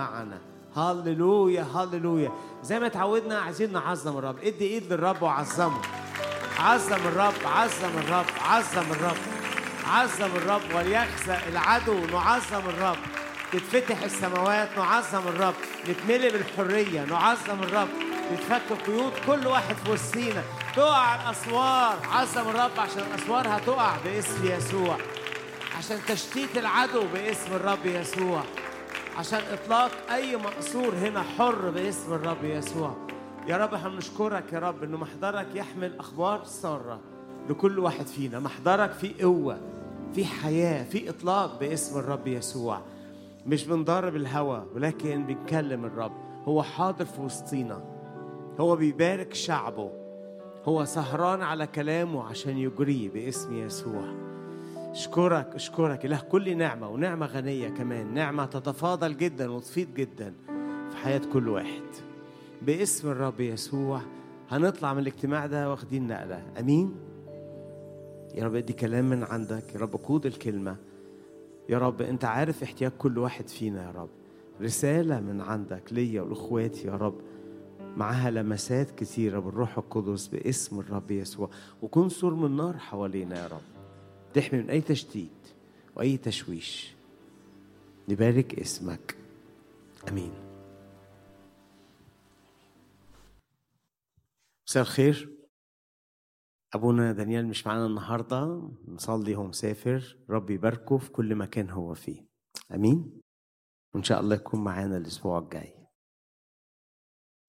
معنا. هللويا هللويا زي ما اتعودنا عايزين نعظم الرب. ادي ايد للرب وعظمه. عظم الرب عظم الرب عظم الرب. عظم الرب وليخزى العدو. نعظم الرب. تتفتح السماوات. نعظم الرب. نتملي بالحرية. نعظم الرب. تتفك قيود كل واحد في وسطينا تقع الأسوار. عظم الرب عشان الاسوار هتقع باسم يسوع. عشان تشتيت العدو باسم الرب يسوع. عشان إطلاق أي مقصور هنا حر باسم الرب يسوع. يا رب إحنا بنشكرك يا رب ان محضرك يحمل أخبار سارة لكل واحد فينا. محضرك فيه قوة في حياة في إطلاق باسم الرب يسوع. مش بنضرب الهوى ولكن بنكلم الرب. هو حاضر في وسطينا. هو بيبارك شعبه. هو سهران على كلامه عشان يجريه باسم يسوع. أشكرك أشكرك. إله كل نعمة ونعمة غنية كمان. نعمة تتفاضل جدا وتفيض جدا في حياة كل واحد. باسم الرب يسوع هنطلع من الاجتماع ده واخدين نقلة. آمين؟ يا رب أدي كلام من عندك. يا رب قود الكلمة. يا رب أنت عارف احتياج كل واحد فينا يا رب. رسالة من عندك ليا ولإخواتي يا رب. معاها لمسات كثيرة بالروح القدس باسم الرب يسوع. وكن سور من نار حوالينا يا رب. تحمي من أي تشتيت وأي تشويش. نبارك اسمك. أمين. مساء الخير. أبونا دانيال مش معانا النهاردة. نصلي هو مسافر. رب يباركه في كل مكان هو فيه. أمين. وإن شاء الله يكون معانا الأسبوع الجاي.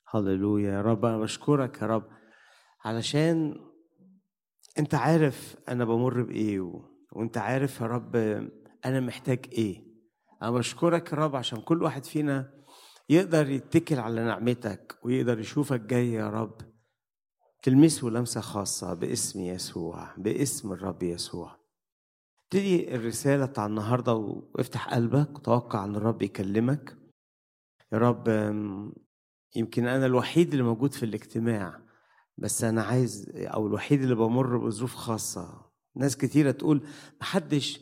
هللويا. يا رب أنا بشكرك يا رب. علشان انت عارف أنا بمر بإيه و... وانت عارف يا رب أنا محتاج إيه. أنا بشكرك يا رب عشان كل واحد فينا يقدر يتكل على نعمتك ويقدر يشوفك جاي يا رب. تلمسه لمسة خاصة باسم يسوع باسم الرب يسوع. ابتدي الرسالة بتاع النهاردة وافتح قلبك وتوقع ان الرب يكلمك. يا رب يمكن أنا الوحيد اللي موجود في الاجتماع بس أنا عايز أو الوحيد اللي بمر بظروف خاصة. ناس كتيرة تقول محدش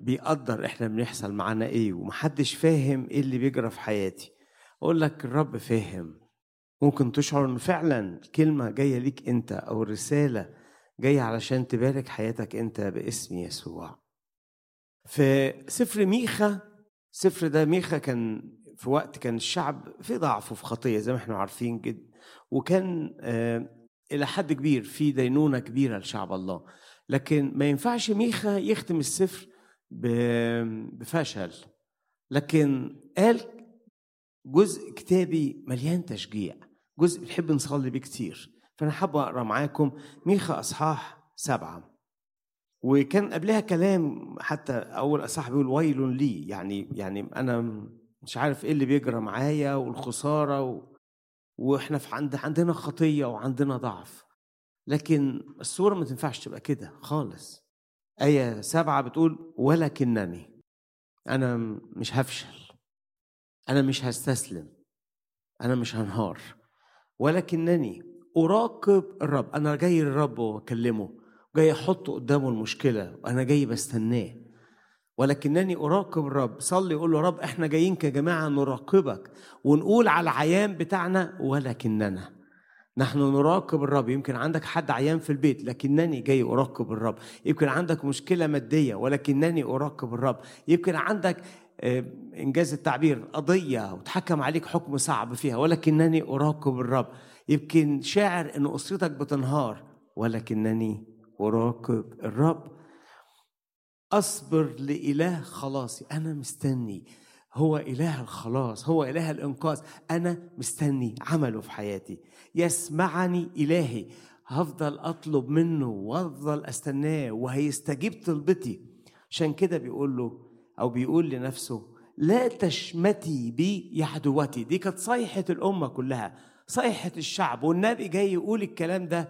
بيقدر إحنا بنحصل معانا إيه ومحدش فاهم إيه اللي بيجرى في حياتي. أقول لك الرب فاهم. ممكن تشعر ان فعلا الكلمة جاية ليك أنت أو الرساله جاية علشان تبارك حياتك أنت باسم يسوع. في سفر ميخا سفر ده ميخا كان في وقت كان الشعب في ضعف وفي خطية زي ما إحنا عارفين جدا وكان إلى حد كبير في دينونة كبيرة لشعب الله. لكن ما ينفعش ميخا يختم السفر بفشل. لكن قال جزء كتابي مليان تشجيع جزء بنحب نصلي بيه كتير. فأنا حابب أقرأ معاكم ميخا أصحاح سبعة. وكان قبلها كلام حتى أول أصحاح بيقول ويل لي يعني يعني أنا مش عارف إيه اللي بيجرى معايا والخسارة و... وإحنا في عند عندنا خطية وعندنا ضعف. لكن الصورة ما تنفعش تبقى كده خالص. آية سبعة بتقول ولكنني. أنا مش هفشل. أنا مش هستسلم. أنا مش هنهار. ولكنني أراقب الرب. أنا جاي للرب وأكلمه. جاي أحط قدامه المشكلة. وأنا جاي بستناه. ولكنني أراقب الرب. صلي قول له رب إحنا جايين كجماعة نراقبك ونقول على العيان بتاعنا ولكننا نحن نراقب الرب. يمكن عندك حد عيان في البيت لكنني جاي أراقب الرب. يمكن عندك مشكلة مادية ولكنني أراقب الرب. يمكن عندك إنجاز التعبير قضية وتحكم عليك حكم صعب فيها ولكنني أراقب الرب. يمكن شاعر أن أسرتك بتنهار ولكنني أراقب الرب. أصبر لإله خلاصي أنا مستني. هو إله الخلاص. هو إله الإنقاذ. أنا مستني عمله في حياتي. يسمعني إلهي. هفضل أطلب منه وأفضل أستناه. وهيستجيب طلبتي. عشان كده بيقول له أو بيقول لنفسه لا تشمتي بي يا عدوتي دي كانت صيحة الأمة كلها. صيحة الشعب. والنبي جاي يقول الكلام ده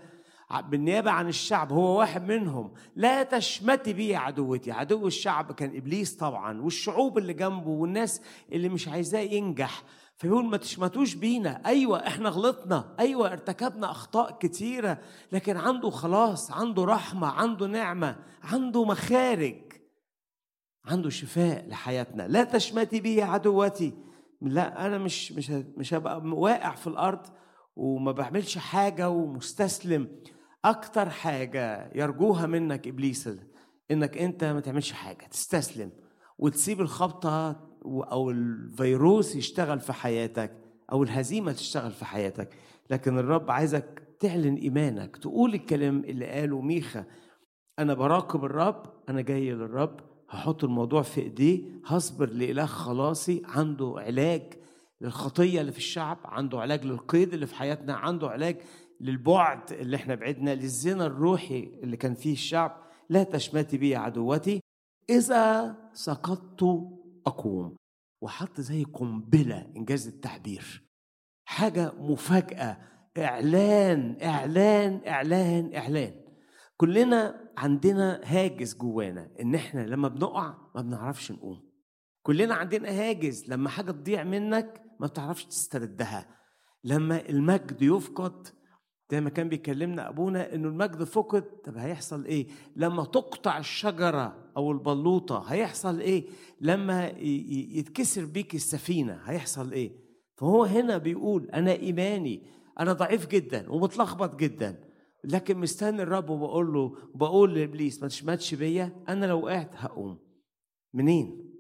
بالنيابة عن الشعب هو واحد منهم. لا تشمتي بي يا عدوتي. عدو الشعب كان إبليس طبعا والشعوب اللي جنبه والناس اللي مش عايزاه ينجح. فيقول ما تشمتوش بينا. أيوة إحنا غلطنا. أيوة ارتكبنا أخطاء كتيرة. لكن عنده خلاص عنده رحمة عنده نعمة عنده مخارج. عنده شفاء لحياتنا. لا تشمتي بي يا عدوتي. لا أنا مش مش مش هبقى واقع في الأرض وما بعملش حاجة ومستسلم. أكتر حاجة يرجوها منك إبليس إنك أنت ما تعملش حاجة تستسلم وتسيب الخبطة أو الفيروس يشتغل في حياتك أو الهزيمة تشتغل في حياتك. لكن الرب عايزك تعلن إيمانك تقول الكلام اللي قاله ميخا. أنا براقب الرب أنا جاي للرب هحط الموضوع في إيديه هصبر لإله خلاصي عنده علاج للخطية اللي في الشعب عنده علاج للقيد اللي في حياتنا عنده علاج للبعد اللي إحنا بعدنا للزنا الروحي اللي كان فيه الشعب. لا تشمتي بي عدوتي. إذا سقطت أقوم. وحط زي قنبلة إنجاز التعبير حاجة مفاجأة. إعلان إعلان إعلان إعلان. كلنا عندنا هاجس جوانا إن إحنا لما بنقع ما بنعرفش نقوم. كلنا عندنا هاجس. لما حاجة تضيع منك ما بتعرفش تستردها. لما المجد يفقد زي ما كان بيكلمنا أبونا إنه المجد فقد. طب هيحصل إيه؟ لما تقطع الشجرة أو البلوطة هيحصل إيه؟ لما يتكسر بيك السفينة هيحصل إيه؟ فهو هنا بيقول أنا إيماني أنا ضعيف جدا ومتلخبط جدا لكن مستني الرب وبقول له وبقول لإبليس ما تشمتش بيا أنا لو وقعت هقوم. منين؟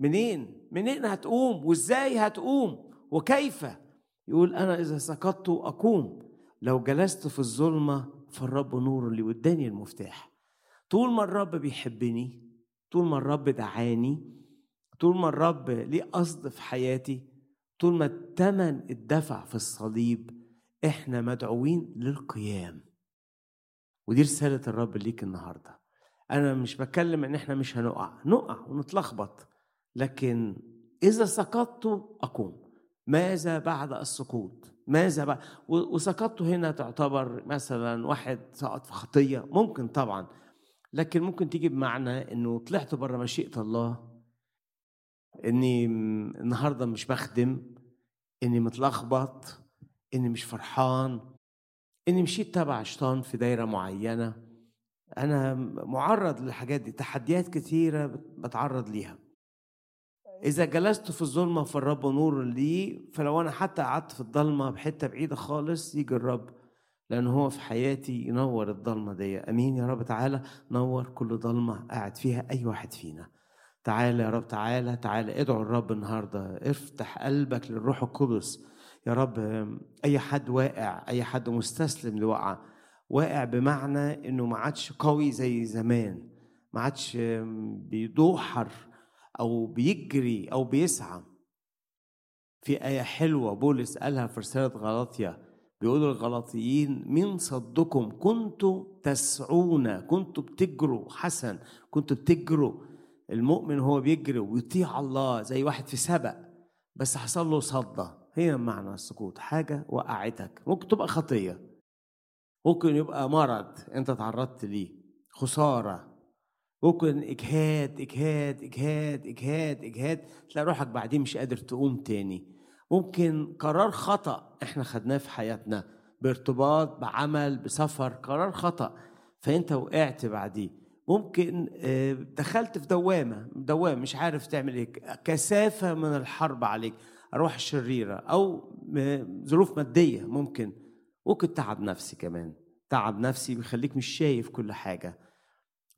منين؟ منين هتقوم؟ وإزاي هتقوم؟ وكيف؟ يقول أنا إذا سقطت أقوم. لو جلست في الظلمة فالرب نور اللي واداني المفتاح. طول ما الرب بيحبني طول ما الرب دعاني طول ما الرب ليه قصد في حياتي طول ما الثمن اتدفع في الصليب إحنا مدعوين للقيام. ودي رسالة الرب ليك النهاردة. أنا مش بتكلم إن إحنا مش هنقع. نقع ونتلخبط. لكن إذا سقطت أقوم. ماذا بعد السقوط؟ ماذا بعد وسقطت هنا تعتبر مثلا واحد سقط في خطية. ممكن طبعا. لكن ممكن تيجي بمعنى إنه طلعت بره مشيئة الله. إني النهاردة مش بخدم. إني متلخبط. إني مش فرحان. إني مشيت تبع شيطان في دايرة معينة. أنا معرض للحاجات دي. تحديات كتيره بتعرض ليها. إذا جلست في الظلمة فالرب نور لي فلو أنا حتى قعدت في الضلمة بحتة بعيدة خالص يجي الرب لأن هو في حياتي ينور الضلمة دي. آمين يا رب. تعالى نور كل ضلمة قاعد فيها أي واحد فينا. تعالى يا رب تعالى تعالى. ادعو الرب النهارده. افتح قلبك للروح القدس. يا رب أي حد واقع أي حد مستسلم لوقعه واقع بمعنى إنه ما عادش قوي زي زمان. ما عادش بيدوحر أو بيجري أو بيسعى. في آية حلوة بولس قالها في رسالة غلاطيا بيقول الغلاطيين من صدكم؟ كنتوا تسعون كنتوا بتجروا حسن كنتوا بتجروا. المؤمن هو بيجري ويطيع الله زي واحد في سبق بس حصل له صدى. هي معنى السقوط حاجة وقعتك. ممكن تبقى خطية. ممكن يبقى مرض انت تعرضت ليه. خسارة. ممكن إجهاد إجهاد إجهاد إجهاد إجهاد تلاقي روحك بعدين مش قادر تقوم تاني. ممكن قرار خطأ إحنا خدناه في حياتنا بارتباط بعمل بسفر قرار خطأ فأنت وقعت بعديه. ممكن دخلت في دوامة دوامة مش عارف تعمل إيه كثافة من الحرب عليك أرواح شريرة أو ظروف مادية ممكن. ممكن تعب نفسي كمان. تعب نفسي بيخليك مش شايف كل حاجة.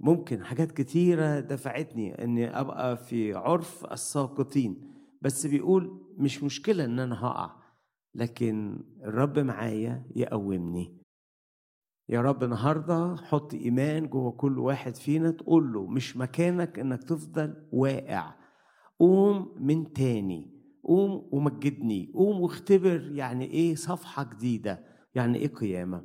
ممكن حاجات كتيرة دفعتني إني أبقى في عرف الساقطين. بس بيقول مش مشكلة إن أنا هقع لكن الرب معايا يقومني. يا رب النهاردة حط إيمان جوه كل واحد فينا تقول له مش مكانك إنك تفضل واقع. قوم من تاني قوم ومجدني قوم واختبر يعني إيه صفحة جديدة يعني إيه قيامة.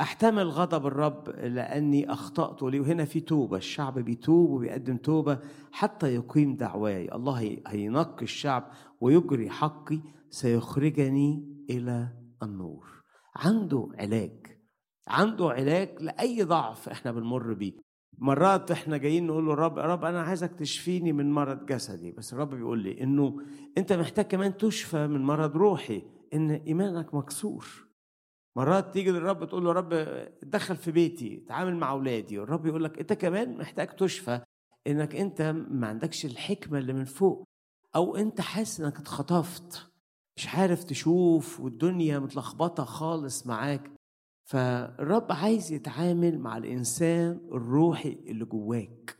أحتمل غضب الرب لأني أخطأت لي. وهنا في توبة الشعب بيتوب وبيقدم توبة حتى يقيم دعواي. الله هينقي الشعب ويجري حقي سيخرجني إلى النور. عنده علاج عنده علاج لأي ضعف إحنا بنمر بيه. مرات إحنا جايين نقول له يا رب أنا عايزك تشفيني من مرض جسدي. بس الرب بيقول لي إنه أنت محتاج كمان تشفى من مرض روحي إن إيمانك مكسور. مرات تيجي للرب تقول له يا رب اتدخل في بيتي تعامل مع أولادي. والرب يقول لك أنت كمان محتاج تشفى إنك أنت ما عندكش الحكمة اللي من فوق أو أنت حاسس إنك اتخطفت. مش عارف تشوف والدنيا متلخبطة خالص معاك. فالرب عايز يتعامل مع الإنسان الروحي اللي جواك.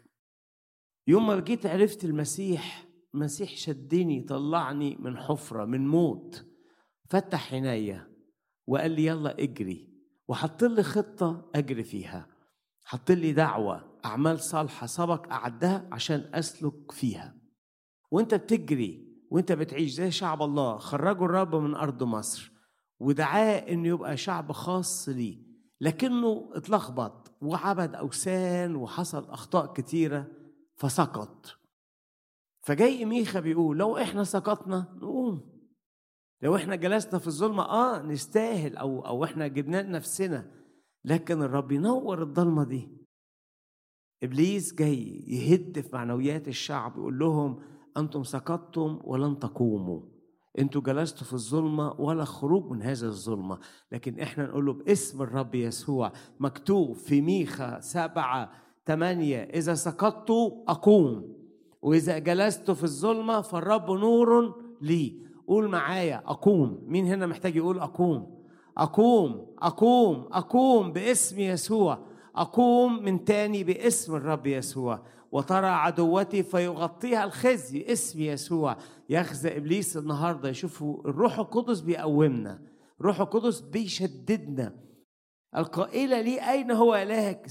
يوم ما جيت عرفت المسيح المسيح شدني طلعني من حفرة من موت. فتح عينيا. وقال لي يلا اجري. وحط لي خطة اجري فيها. حط لي دعوة أعمال صالحة سبق أعدها عشان أسلك فيها. وأنت بتجري وأنت بتعيش زي شعب الله. خرجوا الرب من أرض مصر. ودعاه إنه يبقى شعب خاص ليه لكنه اتلخبط وعبد أوثان وحصل أخطاء كتيرة فسقط. فجاي ميخا بيقول لو إحنا سقطنا نقوم. لو إحنا جلسنا في الظلمة آه نستاهل أو أو إحنا جبنا لنفسنا لكن الرب ينور الضلمه دي. إبليس جاي يهد في معنويات الشعب يقول لهم أنتم سقطتم ولن تقوموا. أنتوا جلستوا في الظلمة ولا خروج من هذه الظلمة. لكن إحنا نقول له باسم الرب يسوع مكتوب في ميخا سبعة ثمانية إذا سقطت أقوم وإذا جلست في الظلمة فالرب نور لي. قول معايا أقوم. مين هنا محتاج يقول أقوم؟ أقوم أقوم أقوم باسم يسوع. أقوم من تاني باسم الرب يسوع. وترى عدوتي فيغطيها الخزي اسم يسوع. يخزى إبليس النهاردة يشوفوا الروح القدس بيقومنا. الروح القدس بيشددنا. القائلة لي أين هو إلهك؟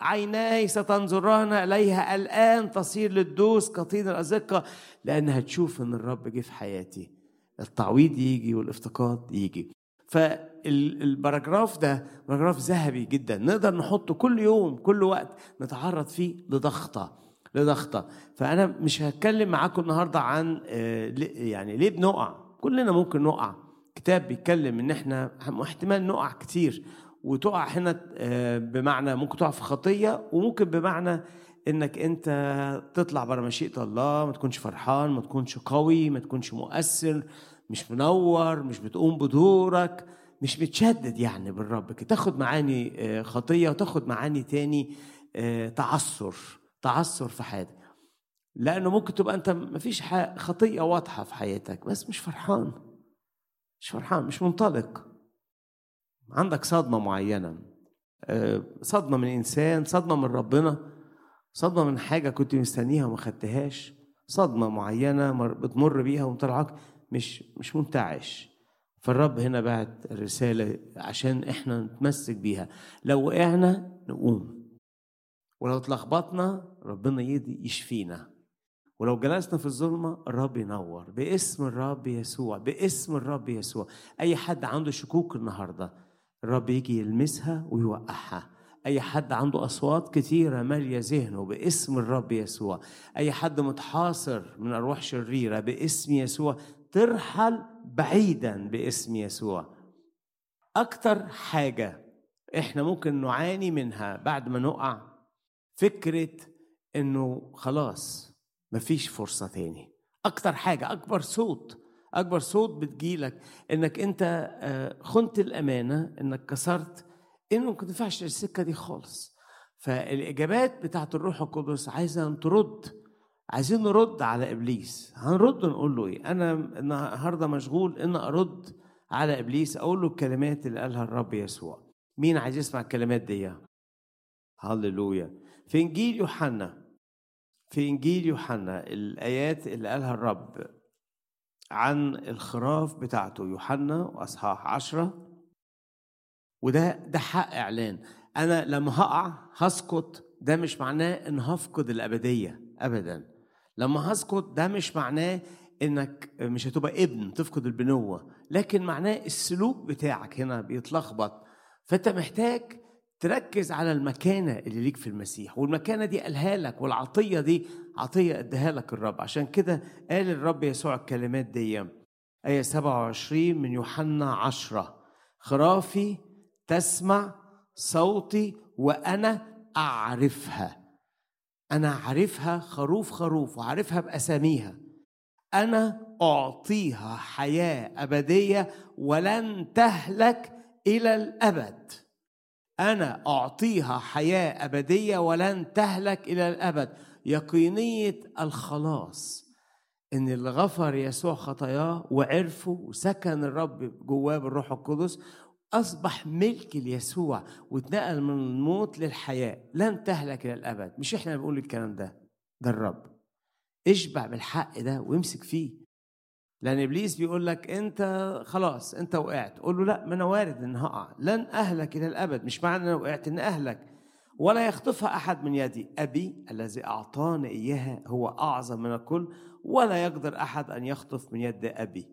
عيناي ستنظران إليها. الآن تصير للدوس كطين الأزقة. لأنها تشوف إن الرب جه في حياتي. التعويض يجي والافتقاد يجي. فال paragraph ده paragraph ذهبي جدا. نقدر نحطه كل يوم كل وقت نتعرض فيه لضغطة لضغطة. فأنا مش هتكلم معاكم النهاردة عن يعني ليه بنقع. كلنا ممكن نقع. كتاب بيتكلم إن إحنا احتمال نقع كتير. وتقع هنا بمعنى ممكن تقع في خطية وممكن بمعنى إنك أنت تطلع بره مشيئة الله ما تكونش فرحان ما تكونش قوي ما تكونش مؤثر مش منور مش بتقوم بدورك مش متشدد يعني بالرب تاخد معاني خطية وتاخد معاني تاني تعثر تعثر في حياتك. لأنه ممكن تبقى أنت مفيش خطيه واضحة في حياتك بس مش فرحان. مش فرحان مش منطلق. عندك صدمة معينة. صدمة من إنسان صدمة من ربنا. صدمة من حاجة كنت مستنيها وما خدتهاش صدمة معينة بتمر بيها ومطلعك مش مش منتعش فالرب هنا بعت الرسالة عشان إحنا نتمسك بيها. لو وقعنا نقوم. ولو اتلخبطنا ربنا يشفينا. ولو جلسنا في الظلمة الرب ينور. باسم الرب يسوع باسم الرب يسوع. أي حد عنده شكوك النهاردة الرب يجي يلمسها ويوقعها. أي حد عنده أصوات كتيرة مالية ذهنه باسم الرب يسوع. أي حد متحاصر من أرواح شريرة باسم يسوع. ترحل بعيدا باسم يسوع. أكتر حاجة إحنا ممكن نعاني منها بعد ما نقع فكرة إنه خلاص مفيش فرصة تاني. أكتر حاجة أكبر صوت أكبر صوت بتجيلك إنك أنت خنت الأمانة إنك كسرت إنه ما تنفعش السكة دي خالص. فالإجابات بتاعت الروح القدس عايزة أن ترد عايزين نرد على إبليس. هنرد نقول له إيه؟ أنا النهاردة مشغول إن أرد على إبليس أقول له الكلمات اللي قالها الرب يسوع. مين عايز يسمع الكلمات دي هللويا. في إنجيل يوحنا في إنجيل يوحنا الآيات اللي قالها الرب عن الخراف بتاعته يوحنا وأصحاح عشرة. وده ده حق إعلان. أنا لما هقع هسقط ده مش معناه إن هفقد الأبدية أبدا. لما هسقط ده مش معناه إنك مش هتبقى ابن تفقد البنوة. لكن معناه السلوك بتاعك هنا بيتلخبط. فأنت محتاج تركز على المكانة اللي ليك في المسيح. والمكانة دي قالها لك والعطية دي عطية اداها لك الرب. عشان كده قال الرب يسوع الكلمات دي. آية 27 من يوحنا عشرة. خرافي تسمع صوتي وأنا أعرفها. أنا أعرفها خروف خروف وأعرفها بأساميها. أنا أعطيها حياة أبدية ولن تهلك إلى الأبد. أنا أعطيها حياة أبدية ولن تهلك إلى الأبد. يقينية الخلاص إن اللي غفر يسوع خطاياه وعرفه وسكن الرب جواه بالروح القدس أصبح ملك ليسوع واتنقل من الموت للحياة. لن تهلك إلى الأبد. مش إحنا بنقول الكلام ده ده الرب. اشبع بالحق ده وامسك فيه. لأن إبليس بيقول لك أنت خلاص أنت وقعت. قول له لا ما أنا وارد إن هقع. لن أهلك إلى الأبد. مش معنى أنا وقعت إن أهلك. ولا يخطفها أحد من يدي. أبي الذي أعطاني إياها هو أعظم من الكل. ولا يقدر أحد أن يخطف من يد أبي.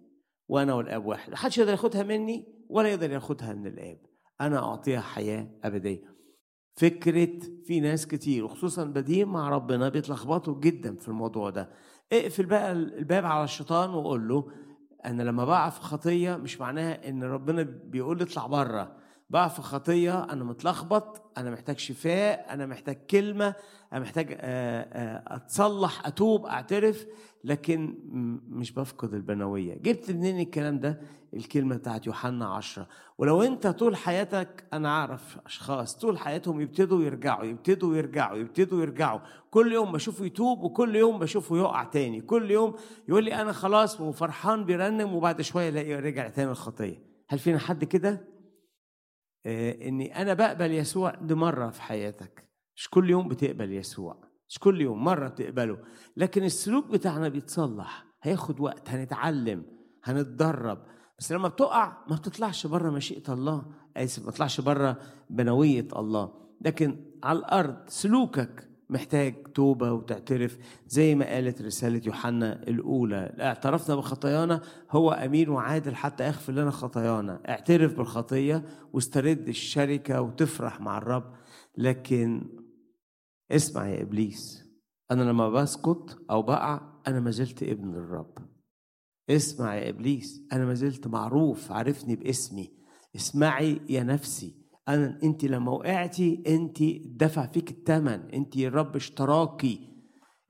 وأنا والأب واحد. محدش يقدر ياخدها مني. ولا يقدر ياخدها من الاب أنا أعطيها حياة أبدية. فكرة في ناس كتير وخصوصا بادئين مع ربنا بيتلخبطوا جدا في الموضوع ده. اقفل بقى الباب على الشيطان وقول له أنا لما بقع في خطية مش معناها إن ربنا بيقول لي اطلع بره. بقع في خطية أنا متلخبط أنا محتاج شفاء أنا محتاج كلمة أنا محتاج أتصلح أتوب أعترف لكن مش بفقد البنوية. جبت منين الكلام ده؟ الكلمة بتاعت يوحنا عشرة. ولو أنت طول حياتك أنا أعرف أشخاص طول حياتهم يبتدوا يرجعوا يبتدوا يرجعوا يبتدوا يرجعوا. كل يوم بشوفه يتوب وكل يوم بشوفه يقع تاني. كل يوم يقول لي أنا خلاص وفرحان بيرنم وبعد شوية ألاقي رجع تاني الخطية. هل فينا حد كده؟ آه إني أنا بقبل يسوع دي مرة في حياتك. مش كل يوم بتقبل يسوع مش كل يوم مرة بتقبله. لكن السلوك بتاعنا بيتصلح. هياخد وقت هنتعلم هنتدرب. بس لما بتقع ما بتطلعش بره مشيئة الله. اسف ما تطلعش بره بنوية الله. لكن على الأرض سلوكك محتاج توبة وتعترف. زي ما قالت رسالة يوحنا الأولى اعترفنا بخطايانا هو أمين وعادل حتى يغفر لنا خطايانا. اعترف بالخطية واسترد الشركة وتفرح مع الرب. لكن اسمع يا إبليس أنا لما بسقط أو بقع أنا ما زلت ابن الرب. اسمع يا إبليس أنا ما زلت معروف عرفني باسمي. اسمعي يا نفسي أنا أنت لما وقعتي أنت دفع فيك الثمن أنت الرب اشتراكي.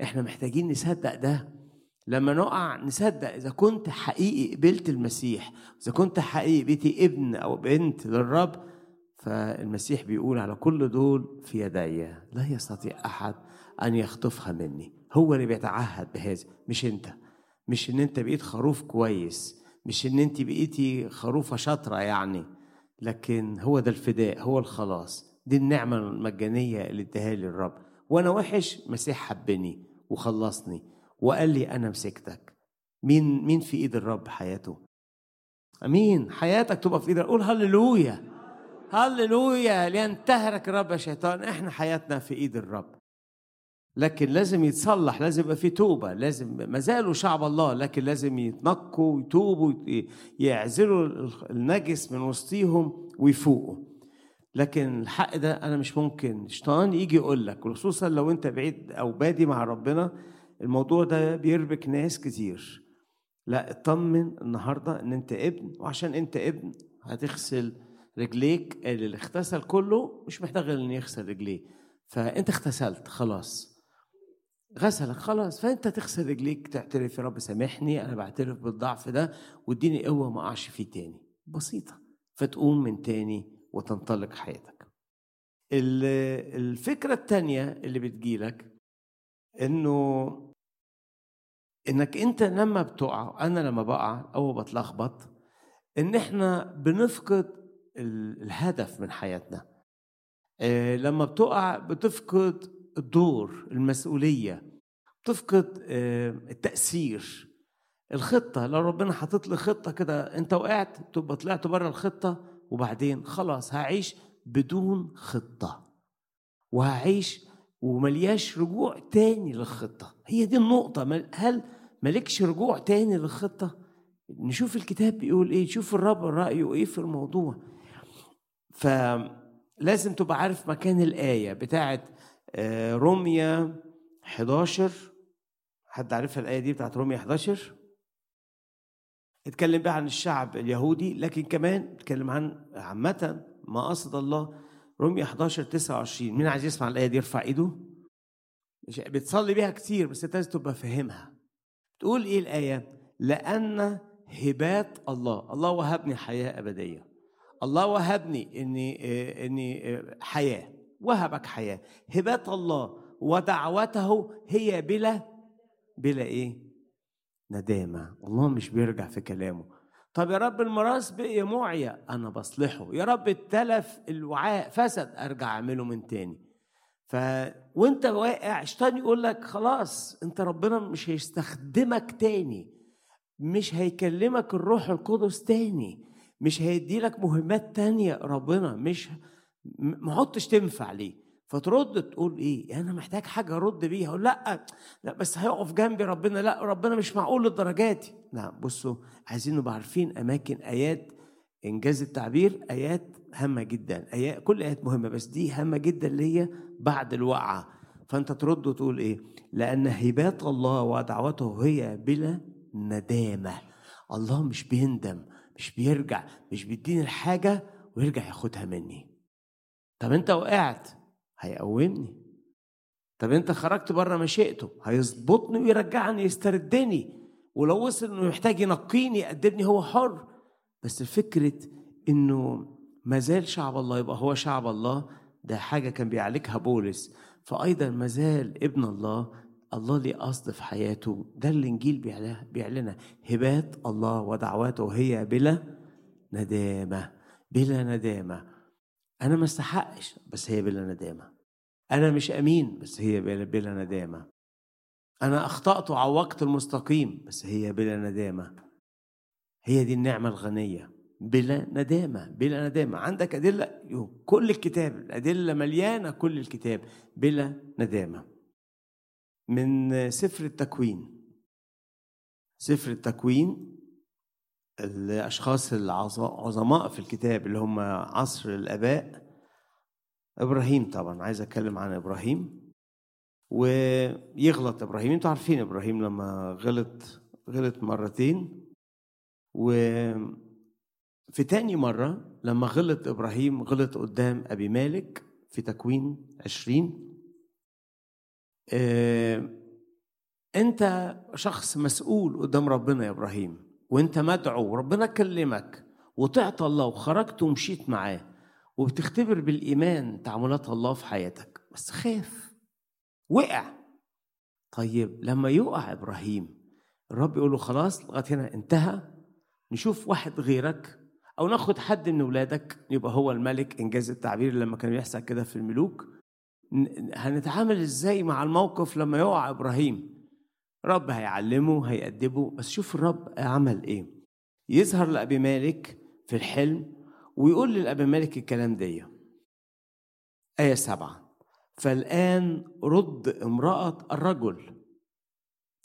إحنا محتاجين نصدق ده. لما نقع نصدق إذا كنت حقيقي قبلت المسيح. إذا كنت حقيقي بيتي ابن أو بنت للرب. فالمسيح بيقول على كل دول في يدي. لا يستطيع أحد أن يخطفها مني. هو اللي بيتعهد بهذا. مش أنت. مش إن أنت بقيت خروف كويس. مش إن أنت بقيتي خروفة شاطرة يعني. لكن هو ده الفداء هو الخلاص. دي النعمة المجانية اللي اداها لي الرب. وأنا وحش مسيح حبني وخلصني وقال لي أنا مسكتك. مين مين في إيد الرب حياته؟ أمين. حياتك تبقى في ايد قول هللويا. هللويا. لينتهرك الرب يا شيطان إحنا حياتنا في إيد الرب. لكن لازم يتصلح لازم يبقى في توبة لازم ما زالوا شعب الله لكن لازم يتنقوا ويتوبوا يعزلوا النجس من وسطيهم ويفوقوا. لكن الحق ده أنا مش ممكن. الشيطان يجي يقول لك خصوصا لو أنت بعيد أو بادي مع ربنا الموضوع ده بيربك ناس كتير. لا اطمن النهارده إن أنت ابن وعشان أنت ابن هتغسل رجليك اللي اغتسل كله مش محتاج إن يغسل رجليه. فأنت اغتسلت خلاص. غسلك خلاص. فأنت تغسل رجليك تعترف يا رب سامحني أنا بعترف بالضعف ده واديني قوة ما أقعش فيه تاني. بسيطة. فتقوم من تاني وتنطلق حياتك. الفكرة التانية اللي بتجيلك إنه إنك أنت لما بتقع أنا لما بقع أو بتلخبط إن إحنا بنفقد الهدف من حياتنا. لما بتقع بتفقد الدور المسؤولية بتفقد التأثير. الخطة لو ربنا حاطط لي خطة كده أنت وقعت تبقى طلعت بره الخطة وبعدين خلاص هعيش بدون خطة. وهعيش وملياش رجوع تاني للخطة. هي دي النقطة. هل مالكش رجوع تاني للخطة؟ نشوف الكتاب بيقول إيه نشوف الرب رأيه إيه في الموضوع. فلازم تبقى عارف مكان الآية بتاعت روميا 11 حد عارفها الآية دي بتاعت روميا 11 اتكلم بقى عن الشعب اليهودي لكن كمان اتكلم عن عامة ما قصد الله. روميا 11 29 مين عايز يسمع الآية دي؟ يرفع إيده. بتصلي بيها كتير بس انت لازم تبقى فاهمها. تقول إيه الآية؟ لأن هبات الله. الله وهبني حياة أبدية. الله وهبني إني إني حياة. وهبك حياة. هبات الله ودعوته هي بلا بلا إيه؟ ندامة. الله مش بيرجع في كلامه. طب يا رب المراس بقي معيا أنا بصلحه. يا رب التلف الوعاء فسد أرجع أعمله من تاني. ف وأنت واقع شيطان يقول لك خلاص أنت ربنا مش هيستخدمك تاني. مش هيكلمك الروح القدس تاني. مش هيدي لك مهمات تانية ربنا مش ما عدتش تنفع ليه؟ فترد تقول إيه؟ أنا محتاج حاجة أرد بيها أقول لأ لأ بس هيقف جنبي ربنا لأ ربنا مش معقول للدرجات لا بصوا عايزين نبقى عارفين أماكن آيات إنجاز التعبير آيات هامة جدا ايات كل آيات مهمة بس دي هامة جدا ليا بعد الوقعه فأنت ترد وتقول إيه؟ لأن هبات الله ودعوته هي بلا ندامة. الله مش بيندم مش بيرجع مش بيديني الحاجة ويرجع ياخدها مني. طب انت وقعت هيقومني. طب انت خرجت بره مشيئته هيظبطني ويرجعني يستردني. ولو وصل انه يحتاج ينقيني يقدمني هو حر. بس فكرة انه ما زال شعب الله يبقى هو شعب الله ده حاجة كان بيعالجها بولس. فايضا ما زال ابن الله الله ليه قصد في حياته. ده الانجيل بيعلنها. هبات الله ودعواته هي بلا ندامة بلا ندامة. أنا ما استحقش بس هي بلا ندامة. أنا مش أمين بس هي بلا, ندامة. أنا أخطأت وعوقت المستقيم بس هي بلا ندامة. هي دي النعمة الغنية. بلا ندامة بلا ندامة. عندك أدلة؟ كل الكتاب الأدلة مليانة كل الكتاب. بلا ندامة. من سفر التكوين. سفر التكوين الأشخاص العظماء في الكتاب اللي هم عصر الآباء. إبراهيم طبعا عايز أتكلم عن إبراهيم. ويغلط إبراهيم أنتوا عارفين إبراهيم لما غلط غلط مرتين. و في تاني مرة لما غلط إبراهيم غلط قدام أبي مالك في تكوين عشرين. آه أنت شخص مسؤول قدام ربنا يا إبراهيم. وأنت مدعو ربنا كلمك وطعت الله وخرجت ومشيت معاه وبتختبر بالإيمان تعاملات الله في حياتك. بس خاف. وقع. طيب لما يقع إبراهيم الرب يقول له خلاص لغاية هنا انتهى. نشوف واحد غيرك أو ناخد حد من ولادك يبقى هو الملك إنجاز التعبير لما كان بيحصل كده في الملوك. هنتعامل إزاي مع الموقف لما يقع إبراهيم؟ رب هيعلمه هيأدبه. بس شوف الرب عمل إيه. يظهر لأبي مالك في الحلم ويقول للأبي مالك الكلام دي. آية سبعة. فالآن رد امرأة الرجل.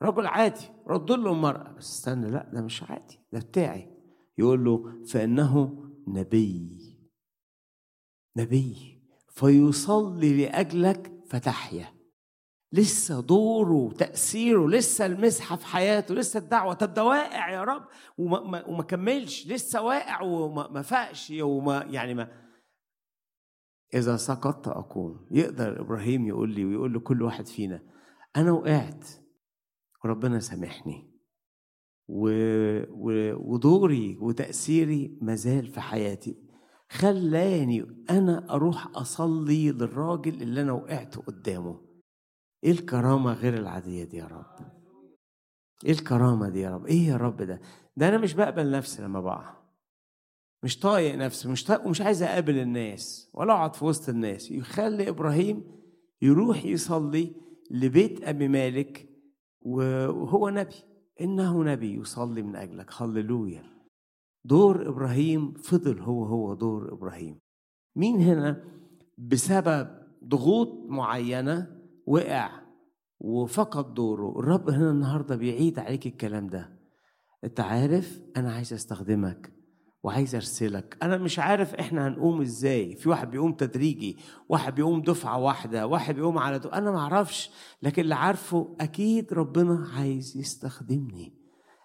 رجل عادي. رد له المرأة. بس استنى لا ده مش عادي. ده بتاعي. يقول له فإنه نبي. نبي. فيصلي لأجلك فتحيا. لسه دوره وتأثيره لسه المسحة في حياته لسه الدعوة. طب ده واقع يا رب. وما, وما كملش لسه واقع وما فاقش وما يعني ما إذا سقطت أقوم. يقدر إبراهيم يقول لي ويقول لكل واحد فينا أنا وقعت. وربنا سامحني. و... و... ودوري وتأثيري مازال في حياتي. خلاني أنا أروح أصلي للراجل اللي أنا وقعت قدامه. إيه الكرامة غير العادية دي يا رب؟ إيه الكرامة دي يا رب؟ إيه يا رب ده؟ ده أنا مش بقبل نفسي لما بقع. مش طايق نفسي مش طايق ومش عايز أقابل الناس ولا أقعد في وسط الناس. يخلي إبراهيم يروح يصلي لبيت أبي مالك وهو نبي. إنه نبي يصلي من أجلك. هللويا. دور إبراهيم فضل هو هو دور إبراهيم. مين هنا بسبب ضغوط معينة وقع وفقد دوره. الرب هنا النهاردة بيعيد عليك الكلام ده. انت عارف أنا عايز أستخدمك وعايز أرسلك. أنا مش عارف إحنا هنقوم إزاي. في واحد بيقوم تدريجي واحد بيقوم دفعة واحدة واحد بيقوم على دفعة. أنا ما أعرفش لكن اللي عارفه أكيد ربنا عايز يستخدمني.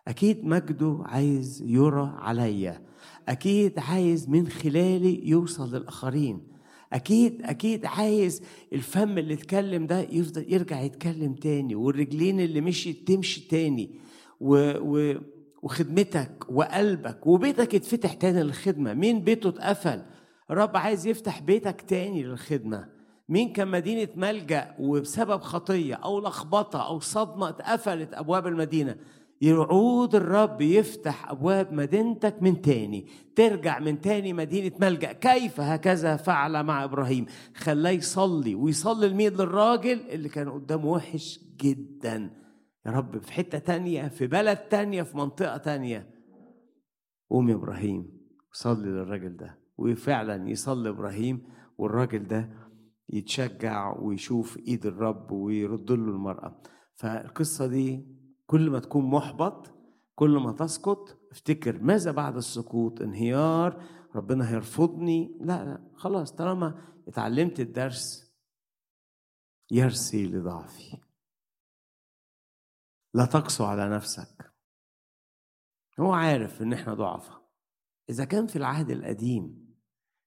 أكيد مجده عايز يرى عليا. أكيد عايز من خلالي يوصل للآخرين. أكيد أكيد عايز الفم اللي اتكلم ده يفضل يرجع يتكلم تاني والرجلين اللي مشيت تمشي تاني و, و وخدمتك وقلبك وبيتك يتفتح تاني للخدمة. مين بيته اتقفل؟ الرب عايز يفتح بيتك تاني للخدمة. مين كان مدينة ملجأ وبسبب خطية أو لخبطة أو صدمة اتقفلت أبواب المدينة؟ يعود الرب يفتح أبواب مدينتك من تاني ترجع من تاني مدينة ملجأ. كيف؟ هكذا فعل مع إبراهيم. خلاه يصلي ويصلي الميد للراجل اللي كان قدامه وحش جدا. يا رب في حتة تانية في بلد تانية في منطقة تانية. قوم يا إبراهيم صلي للراجل ده. وفعلا يصلي إبراهيم والراجل ده يتشجع ويشوف إيد الرب ويرد له المرأة. فالقصة دي كل ما تكون محبط كل ما تسقط افتكر ماذا بعد السقوط؟ انهيار ربنا هيرفضني. لا لا خلاص طالما اتعلمت الدرس يرسي لضعفي. لا تقسو على نفسك. هو عارف إن إحنا ضعفة إذا كان في العهد القديم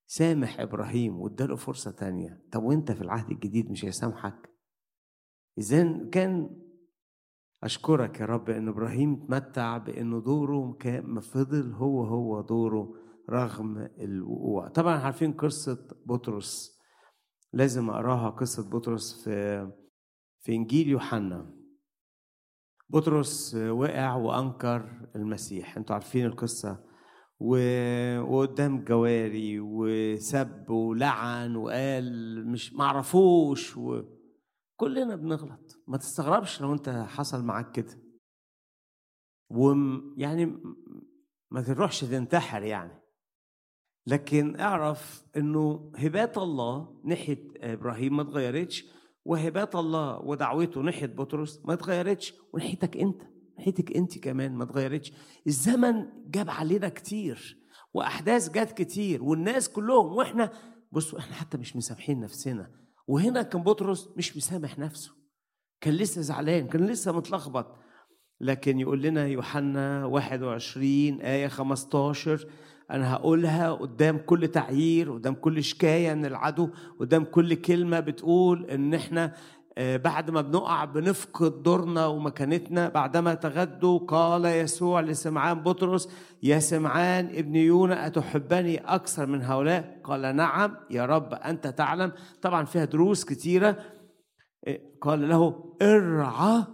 سامح إبراهيم واداله فرصة تانية طب وأنت في العهد الجديد مش هيسامحك؟ اذا كان أشكرك يا رب إن إبراهيم تمتع بانه دوره كان فضل هو هو دوره رغم الوقوع. طبعا عارفين قصة بطرس. لازم أقراها قصة بطرس في في إنجيل يوحنا. بطرس وقع وأنكر المسيح. أنتوا عارفين القصة. وقدام جواري وسب ولعن وقال مش معرفوش وكلنا بنغلط. ما تستغربش لو انت حصل معاك كده. ويعني ما تروحش تنتحر يعني. لكن اعرف انه هبات الله ناحية إبراهيم ما اتغيرتش وهبات الله ودعوته ناحية بطرس ما اتغيرتش وناحيتك انت ناحيتك انت كمان ما اتغيرتش الزمن جاب علينا كتير وأحداث جت كتير والناس كلهم وإحنا بصوا إحنا حتى مش مسامحين نفسنا. وهنا كان بطرس مش مسامح نفسه. كان لسه زعلان كان لسه متلخبط. لكن يقول لنا يوحنا 21 آية 15 أنا هقولها قدام كل تعيير قدام كل شكاية من العدو قدام كل كلمة بتقول إن إحنا بعد ما بنقع بنفقد دورنا ومكانتنا. بعدما تغدوا قال يسوع لسمعان بطرس يا سمعان ابن يونا أتحبني أكثر من هؤلاء؟ قال نعم يا رب أنت تعلم. طبعا فيها دروس كتيرة. قال له ارعى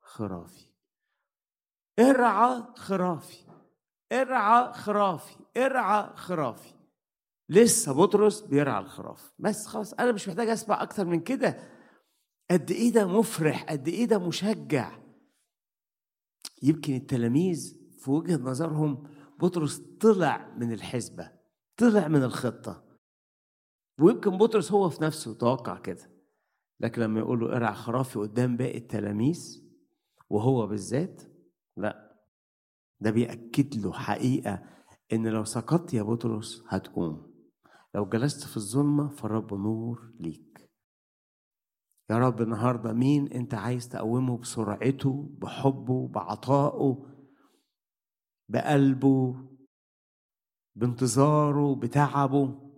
خرافي ارعى خرافي ارعى خرافي ارعى خرافي. لسه بطرس بيرعى الخراف. بس خلاص أنا مش محتاج أسمع أكتر من كده. قد إيه ده مفرح قد إيه ده مشجع. يمكن التلاميذ في وجهة نظرهم بطرس طلع من الحسبة طلع من الخطة. ويمكن بطرس هو في نفسه توقع كده. لكن لما يقول له ارعى خرافي قدام باقي التلاميذ وهو بالذات لا. ده بيأكد له حقيقة إن لو سقطت يا بطرس هتقوم. لو جلست في الظلمة فالرب نور ليك. يا رب النهاردة مين أنت عايز تقومه بسرعته بحبه بعطائه بقلبه بانتظاره بتعبه؟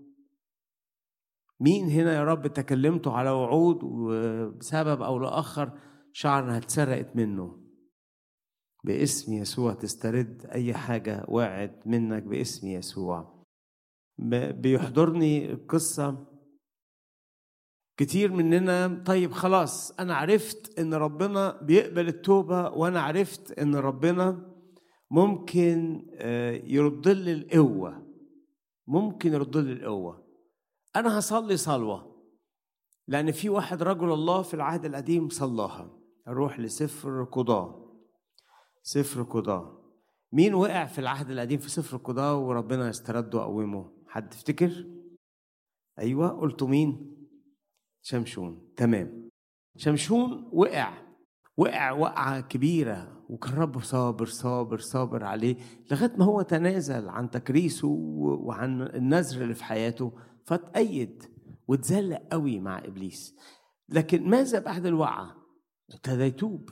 مين هنا يا رب تكلمته على وعود وبسبب أو لآخر شعر انها اتسرقت منه؟ باسم يسوع تسترد أي حاجة وقعت منك باسم يسوع. بيحضرني قصة كتير مننا طيب خلاص أنا عرفت إن ربنا بيقبل التوبة وأنا عرفت إن ربنا ممكن يرد لي القوة. ممكن يرد لي القوة. أنا هصلي صلوة. لأن في واحد رجل الله في العهد القديم صلاها. أروح لسفر قضاه سفر قضاء. مين وقع في العهد القديم في سفر قضاء وربنا استرده وقومه حد تفتكر؟ أيوه قلتوا مين؟ شمشون. تمام. شمشون وقع. وقع وقعة كبيرة وكان رب صابر صابر صابر عليه لغاية ما هو تنازل عن تكريسه وعن النذر اللي في حياته فاتأيد واتزلق قوي مع إبليس. لكن ماذا بعد الوقعة؟ ابتدى يتوب.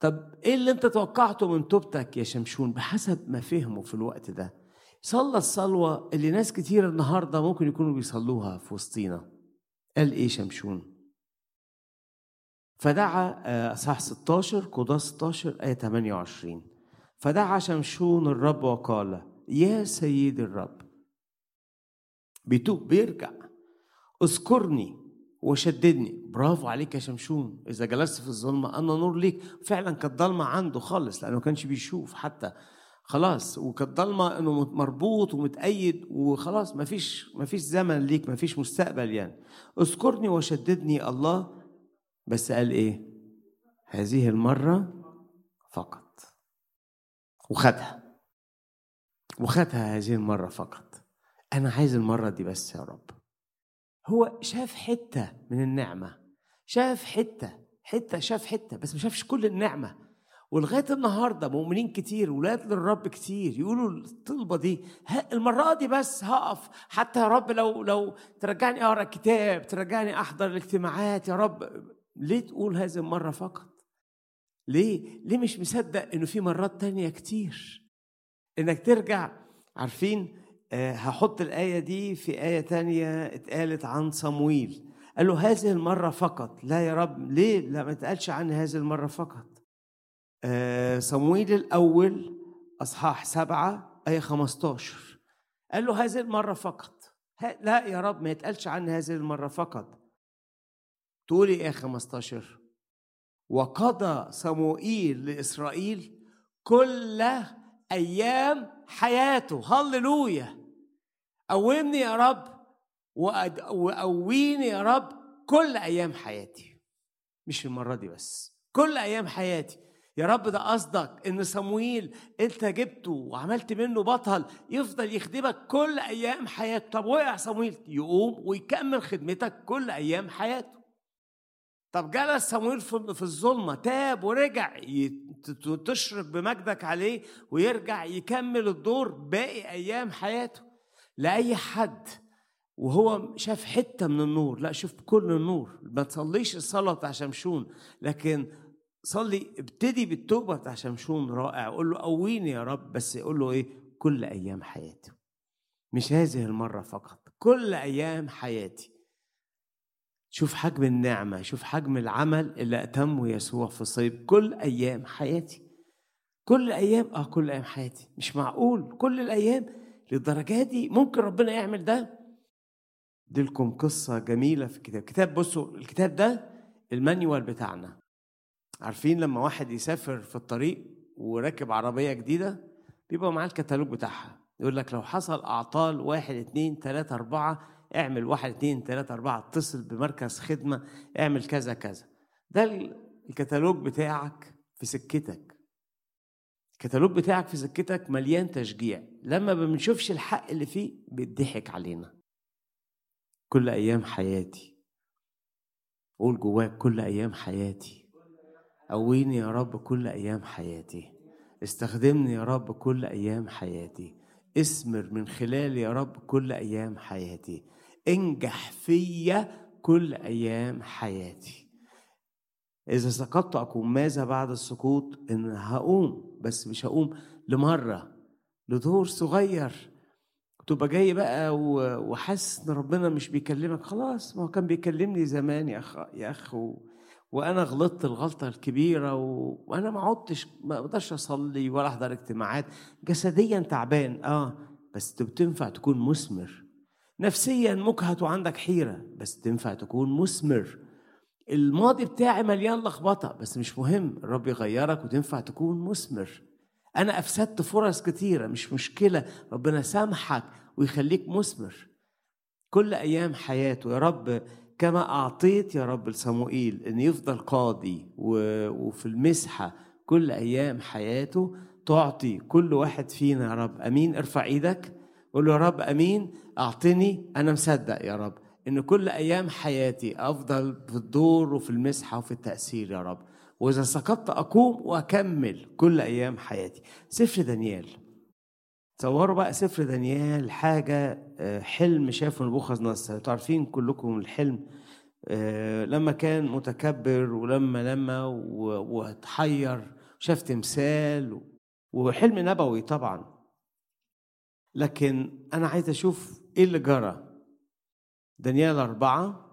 طب إيه اللي أنت توقعته من توبتك يا شمشون بحسب ما فهمه في الوقت ده؟ صلى الصلوة اللي ناس كتير النهاردة ممكن يكونوا بيصلوها في وسطينا. قال إيه شمشون؟ فدعا أصحاح 16 قضاة 16 آية 28 فدعا شمشون الرب وقال يا سيد الرب بيتوب بيرجع. اذكرني وشددني. برافو عليك يا شمشون. إذا جلست في الظلمة أنا نور ليك. فعلا كانت ضلمه عنده خالص لأنه ما كانش بيشوف حتى خلاص وكانت ضلمة إنه مربوط ومتأيد وخلاص ما فيش ما فيش زمن ليك ما فيش مستقبل يعني. اذكرني وشددني الله بس قال إيه؟ هذه المرة فقط. وخدها. وخدها هذه المرة فقط. أنا عايز المرة دي بس يا رب. هو شاف حتة من النعمة. شاف حتة حتة شاف حتة بس ما شافش كل النعمة. ولغاية النهارده مؤمنين كتير ولاد للرب كتير يقولوا الطلبة دي المرة دي بس هقف. حتى يا رب لو لو ترجعني أقرأ كتاب ترجعني أحضر الاجتماعات يا رب ليه تقول هذه المرة فقط؟ ليه؟ ليه مش مصدق إنه في مرات تانية كتير؟ إنك ترجع عارفين؟ آه هحط الآية دي في آية تانية اتقالت عن صمويل. قال له هذه المرة فقط. لا يا رب ليه؟ لا ما اتقالش عن هذه المرة فقط. آه صمويل الأول أصحاح سبعة آية 15 قال له هذه المرة فقط. لا يا رب ما يتقالش عن هذه المرة فقط. تقولي إيه 15 وقضى صموئيل لإسرائيل كل أيام حياته. هللويا! قومني يا رب وقويني يا رب كل أيام حياتي. مش المرة دي بس كل أيام حياتي. يا رب ده قصدك إن صمويل أنت جبته وعملت منه بطل يفضل يخدمك كل أيام حياته. طب وقع صمويل؟ يقوم ويكمل خدمتك كل أيام حياته. طب جلس صمويل في الظلمة تاب ورجع تشرق بمجدك عليه ويرجع يكمل الدور باقي أيام حياته. لأي حد وهو شاف حتة من النور لأ شوف كل النور. ما تصليش الصلاة بتاع شمشون لكن صلي ابتدي بالتوبة بتاع شمشون رائع. قول له قويني يا رب بس قول له إيه؟ كل أيام حياتي. مش هذه المرة فقط كل أيام حياتي. شوف حجم النعمة شوف حجم العمل اللي أتمه يسوع في الصليب كل أيام حياتي. كل أيام آه كل أيام حياتي. مش معقول. كل الأيام. للدرجة دي ممكن ربنا يعمل ده؟ دي لكم قصة جميلة في الكتاب. كتاب بصوا الكتاب ده المانيوال بتاعنا. عارفين لما واحد يسافر في الطريق وراكب عربية جديدة بيبقى معاه الكتالوج بتاعها. يقول لك لو حصل أعطال واحد اتنين تلاتة أربعة اعمل واحد اتنين تلاتة أربعة اتصل بمركز خدمة اعمل كذا كذا. ده الكتالوج بتاعك في سكتك. الكتالوج بتاعك في سكتك مليان تشجيع. لما ما بنشوفش الحق اللي فيه بيضحك علينا. كل أيام حياتي. قول جواك كل أيام حياتي. قويني يا رب كل أيام حياتي. استخدمني يا رب كل أيام حياتي. اسمر من خلالي يا رب كل أيام حياتي. انجح فيا كل أيام حياتي. إذا سقطت أقوم. ماذا بعد السقوط؟ إن هقوم. بس مش هقوم. لمرة. لدور صغير. تبقى جاي بقى وحاسس إن ربنا مش بيكلمك. خلاص ما هو كان بيكلمني زمان يا اخ يا اخ و... وأنا غلطت الغلطة الكبيرة و... وأنا ما عدتش ما أقدرش أصلي ولا أحضر اجتماعات. جسديا تعبان آه بس تنفع تكون مثمر. نفسيا مجهد وعندك حيرة بس تنفع تكون مثمر. الماضي بتاعي مليان لخبطة بس مش مهم الرب يغيرك وتنفع تكون مثمر. أنا أفسدت فرص كتيرة مش مشكلة ربنا سامحك ويخليك مثمر. كل أيام حياته يا رب كما أعطيت يا رب لصموئيل إن يفضل قاضي وفي المسحة كل أيام حياته تعطي كل واحد فينا يا رب. أمين ارفع إيدك. قول له يا رب أمين أعطني أنا مصدق يا رب إن كل أيام حياتي أفضل في الدور وفي المسحة وفي التأثير يا رب. وإذا سقطت أقوم وأكمل كل أيام حياتي. سفر دانيال. تصوروا بقى سفر دانيال حاجة آه، حلم شافه نبوخذ نصر. تعرفين كلكم الحلم آه، لما كان متكبر ولما لما وتحير شاف تمثال وحلم نبوي طبعا. لكن أنا عايز أشوف إيه اللي جرى. دانيال أربعة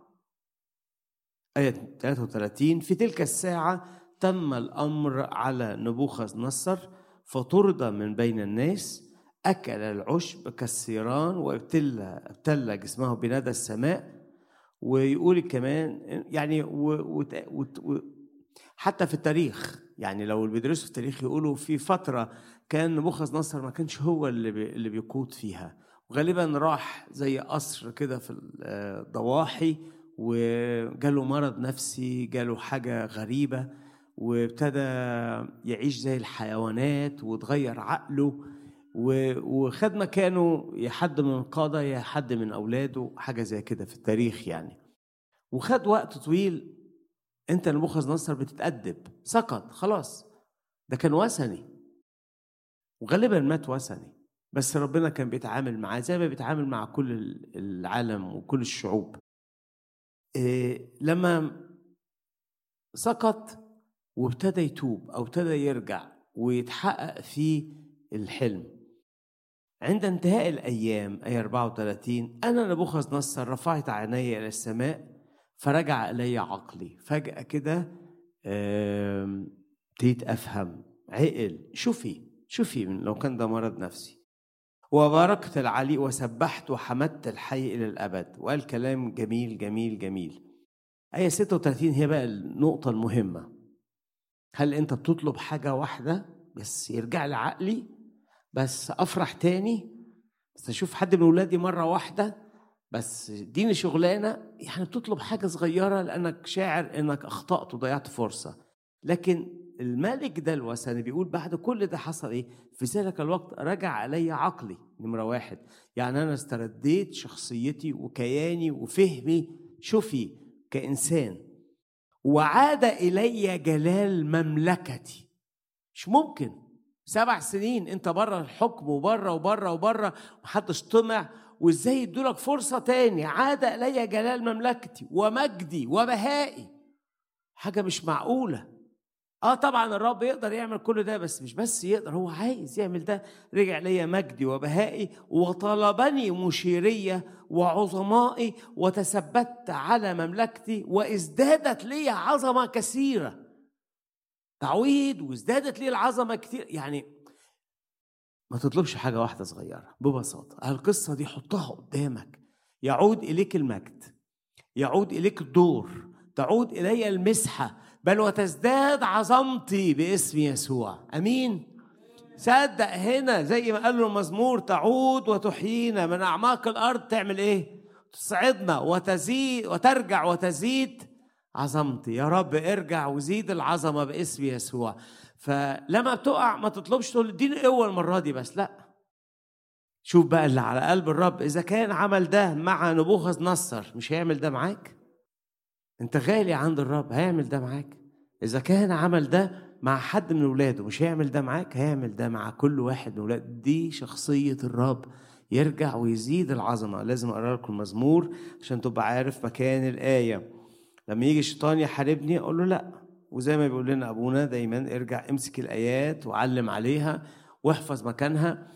آية 33 في تلك الساعة تم الأمر على نبوخذ نصر فطرد من بين الناس. أكل العشب كالسيران وابتلى ابتلى جسمه بندى السماء ويقول كمان يعني و و و و حتى في التاريخ يعني لو اللي بيدرسوا في التاريخ يقولوا في فترة كان نبوخذ نصر ما كانش هو اللي بي اللي بيقود فيها. وغالبا راح زي قصر كده في الضواحي وجاله مرض نفسي جاله حاجة غريبة وابتدى يعيش زي الحيوانات وتغير عقله وخد مكانه يا حد من القادة يا حد من أولاده حاجة زي كده في التاريخ يعني. وخد وقت طويل أنت نبوخذ نصر بتتأدب. سقط خلاص. ده كان وثني. وغالبا مات وثني. بس ربنا كان بيتعامل معاه زي ما بيتعامل مع كل العالم وكل الشعوب. إيه لما سقط وابتدى يتوب أو ابتدى يرجع ويتحقق فيه الحلم. عند انتهاء الأيام اي 34 أنا نبوخذ نصر رفعت عيني إلى السماء فرجع إلي عقلي. فجأة كده ابتديت أفهم. عقل شوفي شوفي لو كان ده مرض نفسي. وباركت العلي وسبحت وحمدت الحي إلى الأبد. وقال كلام جميل جميل جميل. آية 36 هي بقى النقطة المهمة. هل أنت بتطلب حاجة واحدة بس يرجع لي عقلي بس أفرح تاني بس أشوف حد من ولادي مرة واحدة بس اديني شغلانة يعني بتطلب حاجة صغيرة لأنك شاعر إنك أخطأت وضيعت فرصة. لكن الملك ده الوثني بيقول بعد كل ده حصل إيه؟ في ذلك الوقت رجع علي عقلي نمرة واحد. يعني أنا استرديت شخصيتي وكياني وفهمي شوفي كإنسان. وعاد إلي جلال مملكتي. مش ممكن. سبع سنين انت بره الحكم وبره وبره وبره محدش طمع. وازاي يدولك فرصة تاني؟ عاد إلي جلال مملكتي ومجدي وبهائي. حاجة مش معقولة. آه طبعا الرب يقدر يعمل كل ده بس مش بس يقدر هو عايز يعمل ده. رجع ليا مجدي وبهائي وطلبني مشيرية وعظمائي وتثبت على مملكتي وازدادت لي عظمة كثيرة. تعويض وازدادت لي العظمة كثير يعني ما تطلبش حاجة واحدة صغيرة ببساطة. القصة دي حطها قدامك. يعود إليك المجد. يعود إليك الدور. تعود إلي المسحة. بل وتزداد عظمتي باسم يسوع. أمين. صدق هنا زي ما قال له المزمور تعود وتحيينا. من أعماق الأرض تعمل إيه؟ تصعدنا وتزيد وترجع وتزيد عظمتي يا رب ارجع وزيد العظمة باسم يسوع. فلما بتقع ما تطلبش تقول اديني قوة المرة دي بس لا. شوف بقى اللي على قلب الرب إذا كان عمل ده مع نبوخذ نصر مش هيعمل ده معاك؟ أنت غالي عند الرب هيعمل ده معاك؟ إذا كان عمل ده مع حد من ولاده مش هيعمل ده معاك؟ هيعمل ده مع كل واحد من ولاده دي شخصية الرب. يرجع ويزيد العظمة. لازم أقرأ لكم مزمور عشان تبقى عارف مكان الآية. لما يجي الشيطان يحاربني أقول له لأ. وزي ما بيقول لنا أبونا دايما ارجع امسك الآيات وعلم عليها واحفظ مكانها.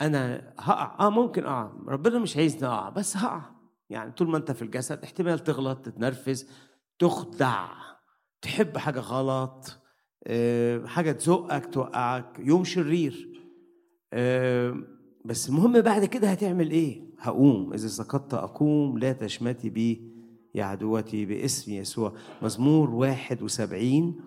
أنا هقع. آه ممكن أقع. ربنا مش عايزني أقع بس هقع. يعني طول ما أنت في الجسد احتمال تغلط تتنرفز تخدع. تحب حاجة غلط حاجة تزقك توقعك يوم شرير. بس المهم بعد كده هتعمل إيه؟ هقوم. إذا سقطت أقوم لا تشمتي بي يا عدوتي باسم يسوع. مزمور واحد وسبعين.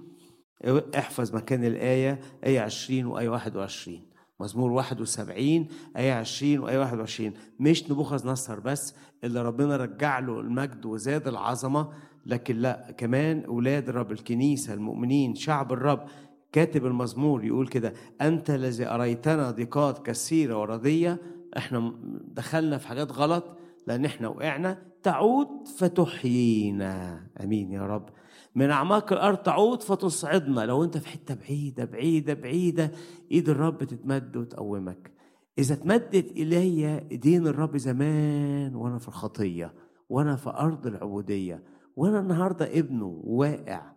احفظ مكان الآية آية عشرين وآية واحد وعشرين. مزمور 71 آية 20 وآية 21 مش نبوخذ نصر بس اللي ربنا رجع له المجد وزاد العظمة. لكن لا كمان أولاد الرب الكنيسة المؤمنين شعب الرب. كاتب المزمور يقول كده أنت الذي أريتنا ضيقات كثيرة وردية. إحنا دخلنا في حاجات غلط. لأن إحنا وقعنا تعود فتحيينا. أمين يا رب. من أعماق الأرض تعود فتصعدنا. لو أنت في حتة بعيدة بعيدة بعيدة إيد الرب تتمد وتقومك. إذا اتمدت إلي إيدين الرب زمان وأنا في الخطية وأنا في أرض العبودية وأنا النهاردة ابنه واقع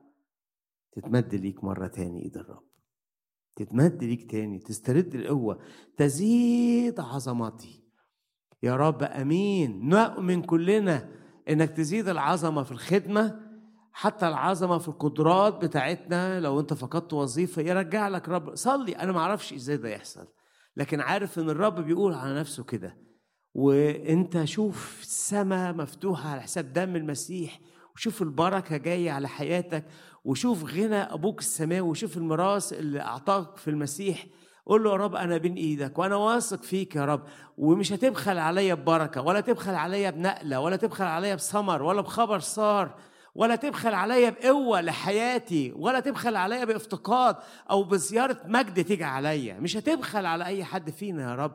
تتمد ليك مرة تاني إيد الرب. تتمد ليك تاني تسترد القوة تزيد عظمتي. يا رب أمين. نؤمن كلنا إنك تزيد العظمة في الخدمة حتى العظمة في القدرات بتاعتنا. لو أنت فقدت وظيفة يرجع لك رب. صلي. أنا ما أعرفش إزاي ده يحصل لكن عارف إن الرب بيقول على نفسه كده. وأنت شوف السماء مفتوحة على حساب دم المسيح وشوف البركة جاية على حياتك وشوف غنى أبوك السماوي وشوف الميراث اللي أعطاك في المسيح. قول له يا رب أنا بين إيدك وأنا واثق فيك يا رب ومش هتبخل عليا ببركة ولا تبخل عليا بنقلة ولا تبخل عليا بثمر ولا بخبر صار ولا تبخل عليا بقوة لحياتي ولا تبخل عليا بافتقاد أو بزيارة مجد تيجي عليا. مش هتبخل على أي حد فينا يا رب.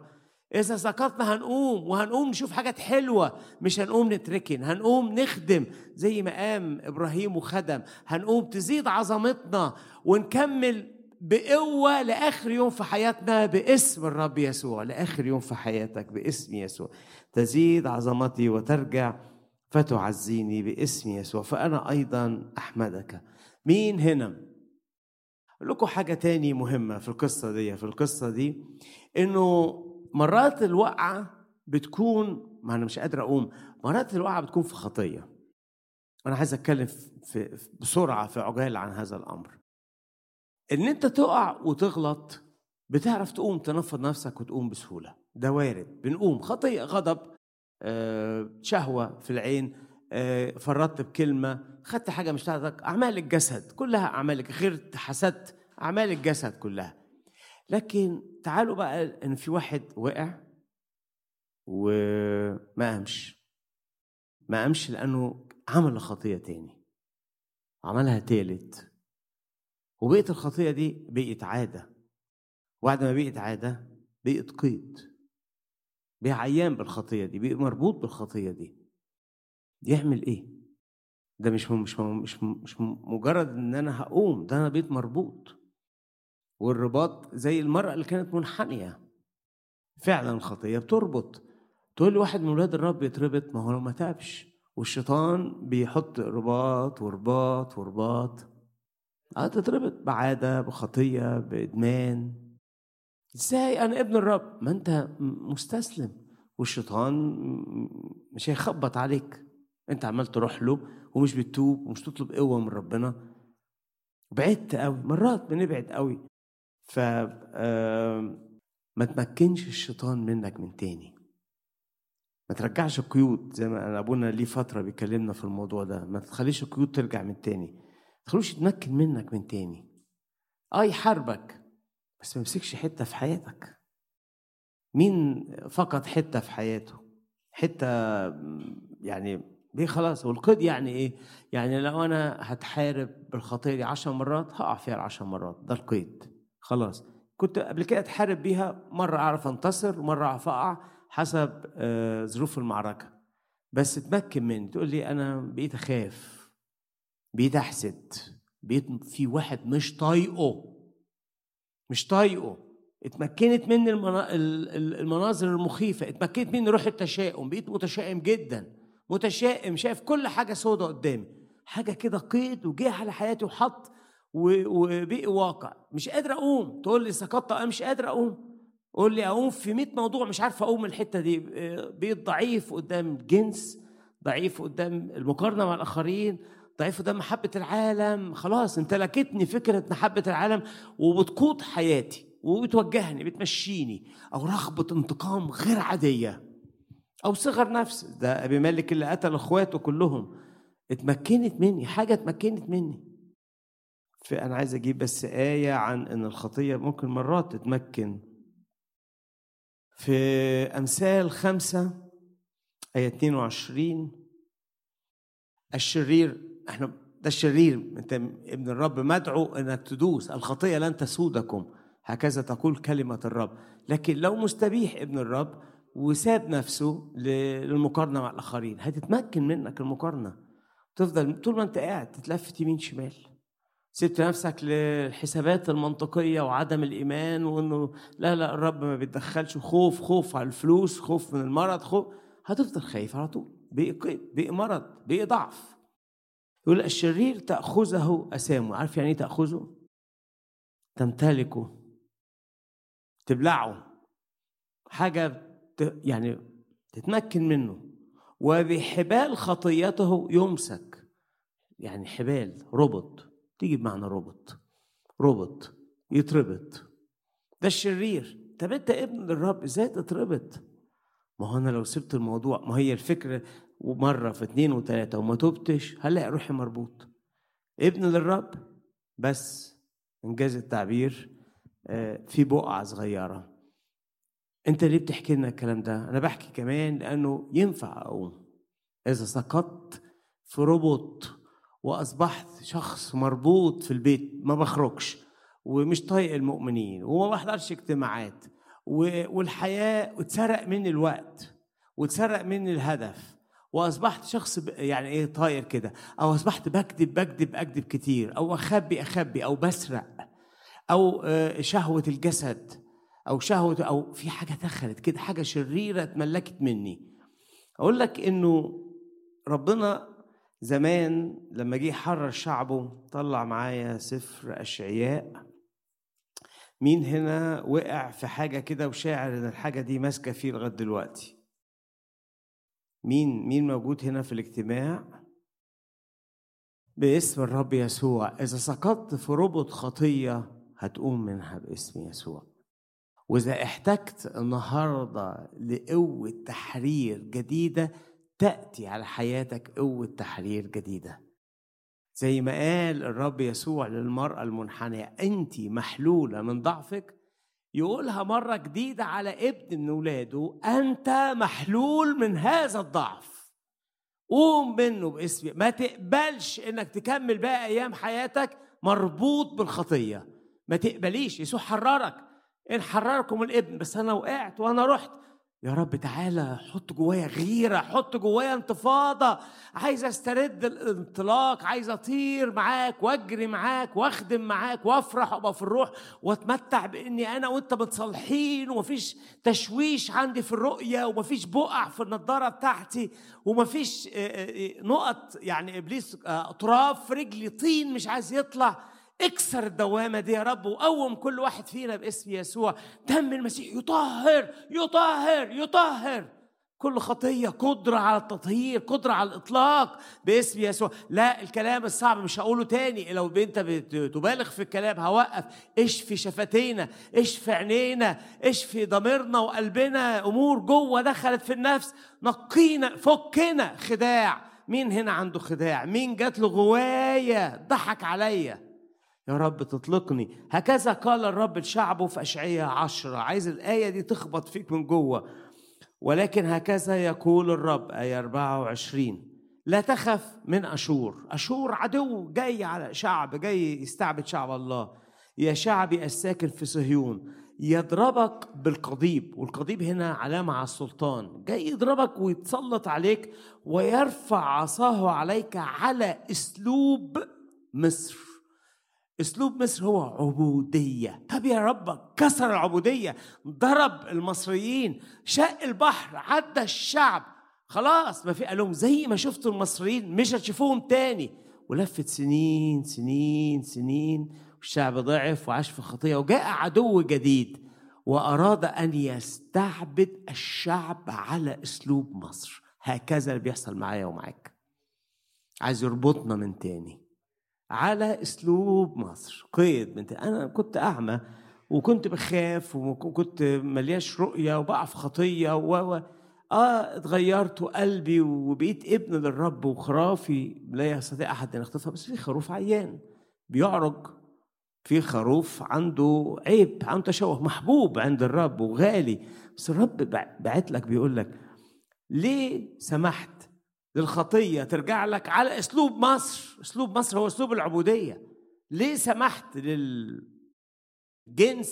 إذا سقطنا هنقوم وهنقوم نشوف حاجات حلوة مش هنقوم نتركن هنقوم نخدم زي ما قام إبراهيم وخدم. هنقوم تزيد عظمتنا ونكمل بقوة لآخر يوم في حياتنا باسم الرب يسوع لآخر يوم في حياتك باسم يسوع. تزيد عظمتي وترجع فتعزيني باسم يسوع. فأنا أيضا أحمدك. مين هنا؟ أقول لكم حاجة تاني مهمة في القصة دي في القصة دي إنه مرات الوقعة بتكون ما أنا مش قادر أقوم مرات الوقعة بتكون في خطية. أنا عايز أتكلم في بسرعة في عجالة عن هذا الأمر. إن أنت تقع وتغلط بتعرف تقوم تنفض نفسك وتقوم بسهولة. ده وارد. بنقوم. خطية غضب شهوة في العين فرطت بكلمة خدت حاجة مش بتاعتك. أعمال الجسد كلها أعمالك. غيرت حسدت. أعمال الجسد كلها. لكن تعالوا بقى إن في واحد وقع وما قامش. ما قامش لأنه عمل خطية تاني. عملها تالت. وبقت الخطية دي بقت عادة. وبعد ما بقت عادة بقت قيد. بقى عيان بالخطية دي بقى مربوط بالخطية دي. يعمل إيه؟ ده مش مش مش مش مجرد إن أنا هقوم ده أنا بقيت مربوط. والرباط زي المرأة اللي كانت منحنية. فعلا الخطية بتربط. تقول لي واحد من ولاد الرب يتربط ما هو ما تابش والشيطان بيحط رباط ورباط ورباط. آه تتربط بعادة بخطية بإدمان. إزاي؟ أنا ابن الرب. ما أنت مستسلم. والشيطان مش هيخبط عليك. أنت عمال تروح له ومش بتتوب ومش تطلب قوة من ربنا. بعدت قوي مرات بنبعد قوي ف ما تمكنش الشيطان منك من تاني. ما ترجعش القيود زي ما أبونا ليه فترة بيكلمنا في الموضوع ده. ما تخليش القيود ترجع من تاني. تخلوش يتمكن منك من تاني. آه يحاربك بس ما يمسكش حتة في حياتك. مين فقد حتة في حياته؟ حتة يعني دي خلاص؟ والقيد يعني إيه؟ يعني لو أنا هتحارب بالخطيه دي عشر مرات هقع فيها العشر مرات. ده القيد. خلاص. كنت قبل كده أتحارب بيها مرة أعرف أنتصر ومره أعرف أقع حسب ظروف المعركة. بس تمكن مني. تقول لي أنا بقيت أخاف. بقيت احسد بقيت في واحد مش طايقه. مش طايقه. اتمكنت مني المناظر المخيفة. اتمكنت مني روح التشاؤم. بقيت متشائم جدا. متشائم. شايف كل حاجة سودة قدامي. حاجة كده قيد وجه على حياتي وحط وبقي واقع. مش قادر أقوم. تقول لي سقطت. أنا مش قادر أقوم. قول لي أقوم في 100 موضوع. مش عارف أقوم الحتة دي. بقيت ضعيف قدام الجنس. ضعيف قدام المقارنة مع الآخرين. ضعيف قدام محبة العالم. خلاص امتلكتني فكرة محبة العالم وبتقود حياتي وبتوجهني بتمشيني أو رغبة انتقام غير عادية أو صغر نفس ده أبي مالك اللي قتل إخواته كلهم. اتمكنت مني حاجة اتمكنت مني. فأنا عايز أجيب بس آية عن إن الخطية ممكن مرات تتمكن. في أمثال خمسة آية 22 الشرير إحنا ده الشرير انت ابن الرب مدعو انك تدوس الخطيه لن تسودكم هكذا تقول كلمة الرب. لكن لو مستبيح ابن الرب وساب نفسه للمقارنة مع الآخرين هتتمكن منك المقارنة. تفضل طول ما انت قاعد تتلفت يمين شمال. سبت نفسك للحسابات المنطقية وعدم الإيمان وإنه لا لا الرب ما بيتدخلش خوف خوف على الفلوس خوف من المرض خوف. هتفضل خايف على طول بقي مرض بقي ضعف. يقول الشرير تأخذه أسامه. عارف يعني إيه تأخذه؟ تمتلكه تبلعه. حاجة يعني تتمكن منه. وبحبال خطيته يمسك. يعني حبال ربط تيجي بمعنى ربط ربط يتربط. ده الشرير. طب أنت ابن الرب إزاي تتربط؟ ما هو أنا لو سبت الموضوع ما هي الفكرة ومرة في اتنين وتلاتة وما تبتش هلاقي روحي مربوط. ابن للرب بس إنجاز التعبير آه، في بقعة صغيرة. أنت ليه بتحكي لنا الكلام ده؟ أنا بحكي كمان لأنه ينفع أقوم. إذا سقطت في ربط وأصبحت شخص مربوط في البيت ما بخرجش ومش طايق المؤمنين وما بحضرش اجتماعات والحياة اتسرق مني الوقت واتسرق مني الهدف. وأصبحت شخص يعني إيه طاير كده أو أصبحت بكذب بكذب اكذب كتير أو أخبي أخبي أو بسرق أو آه، شهوة الجسد أو شهوة أو في حاجة دخلت كده حاجة شريرة اتملكت مني. أقول لك إنه ربنا زمان لما جه حرر شعبه طلع معايا سفر أشعياء. مين هنا وقع في حاجة كده وشاعر إن الحاجة دي ماسكة فيه لغاية دلوقتي؟ مين مين موجود هنا في الاجتماع؟ باسم الرب يسوع. إذا سقطت في ربط خطية هتقوم منها باسم يسوع. وإذا احتجت النهارده لقوة تحرير جديدة تأتي على حياتك قوة تحرير جديدة. زي ما قال الرب يسوع للمرأة المنحنية انت محلولة من ضعفك يقولها مرة جديدة على ابن من ولاده أنت محلول من هذا الضعف. قوم منه باسم ما تقبلش إنك تكمل باقي أيام حياتك مربوط بالخطية. ما تقبليش. يسوع حررك. إن حرركم الابن بس أنا وقعت وأنا رحت. يا رب تعالى حط جوايا غيرة حط جوايا انتفاضة. عايز استرد الانطلاق عايز أطير معاك وأجري معاك وأخدم معاك وأفرح وأبقى في الروح وأتمتع بإني أنا وأنت متصالحين. ومفيش تشويش عندي في الرؤية ومفيش بقع في النضارة بتاعتي ومفيش نقط يعني إبليس تراب في رجلي طين مش عايز يطلع. اكسر الدوامة دي يا رب وقوم كل واحد فينا باسم يسوع. دم المسيح يطهر يطهر يطهر. كل خطية قدرة على التطهير قدرة على الإطلاق باسم يسوع. لا الكلام الصعب مش هقوله تاني. لو أنت بتبالغ في الكلام هوقف. اشفي شفتينا؟ اشفي عينينا؟ اشفي ضميرنا وقلبنا؟ أمور جوه دخلت في النفس. نقينا فكنا. خداع. مين هنا عنده خداع؟ مين جات له غواية؟ ضحك عليا. يا رب تطلقني. هكذا قال الرب لشعبه في أشعية عشرة. عايز الآية دي تخبط فيك من جوه. ولكن هكذا يقول الرب آية 24 لا تخف من أشور. أشور عدو جاي على شعب جاي يستعبد شعب الله. يا شعبي الساكن في صهيون يضربك بالقضيب. والقضيب هنا علامة على السلطان. جاي يضربك ويتسلط عليك ويرفع عصاه عليك على أسلوب مصر. أسلوب مصر هو عبودية. طب يا رب كسر العبودية. ضرب المصريين. شق البحر عدى الشعب. خلاص ما في قال لهم زي ما شفتوا المصريين مش هتشوفوهم تاني. ولفت سنين سنين سنين والشعب ضعف وعاش في خطيه وجاء عدو جديد وأراد أن يستعبد الشعب على أسلوب مصر. هكذا اللي بيحصل معايا ومعاك. عايز يربطنا من تاني. على أسلوب مصر. قيد أنا كنت أعمى وكنت بخاف وكنت ملياش رؤية وبقع في خطية و آه اتغيرت وقلبي وبقيت ابن للرب وخرافي لا يستطيع أحد أن يخطفها بس في خروف عيان بيعرج في خروف عنده عيب عنده تشوه محبوب عند الرب وغالي. بس الرب بعت لك بيقول لك ليه سمحت للخطية ترجع لك على أسلوب مصر. أسلوب مصر هو أسلوب العبودية. ليه سمحت للجنس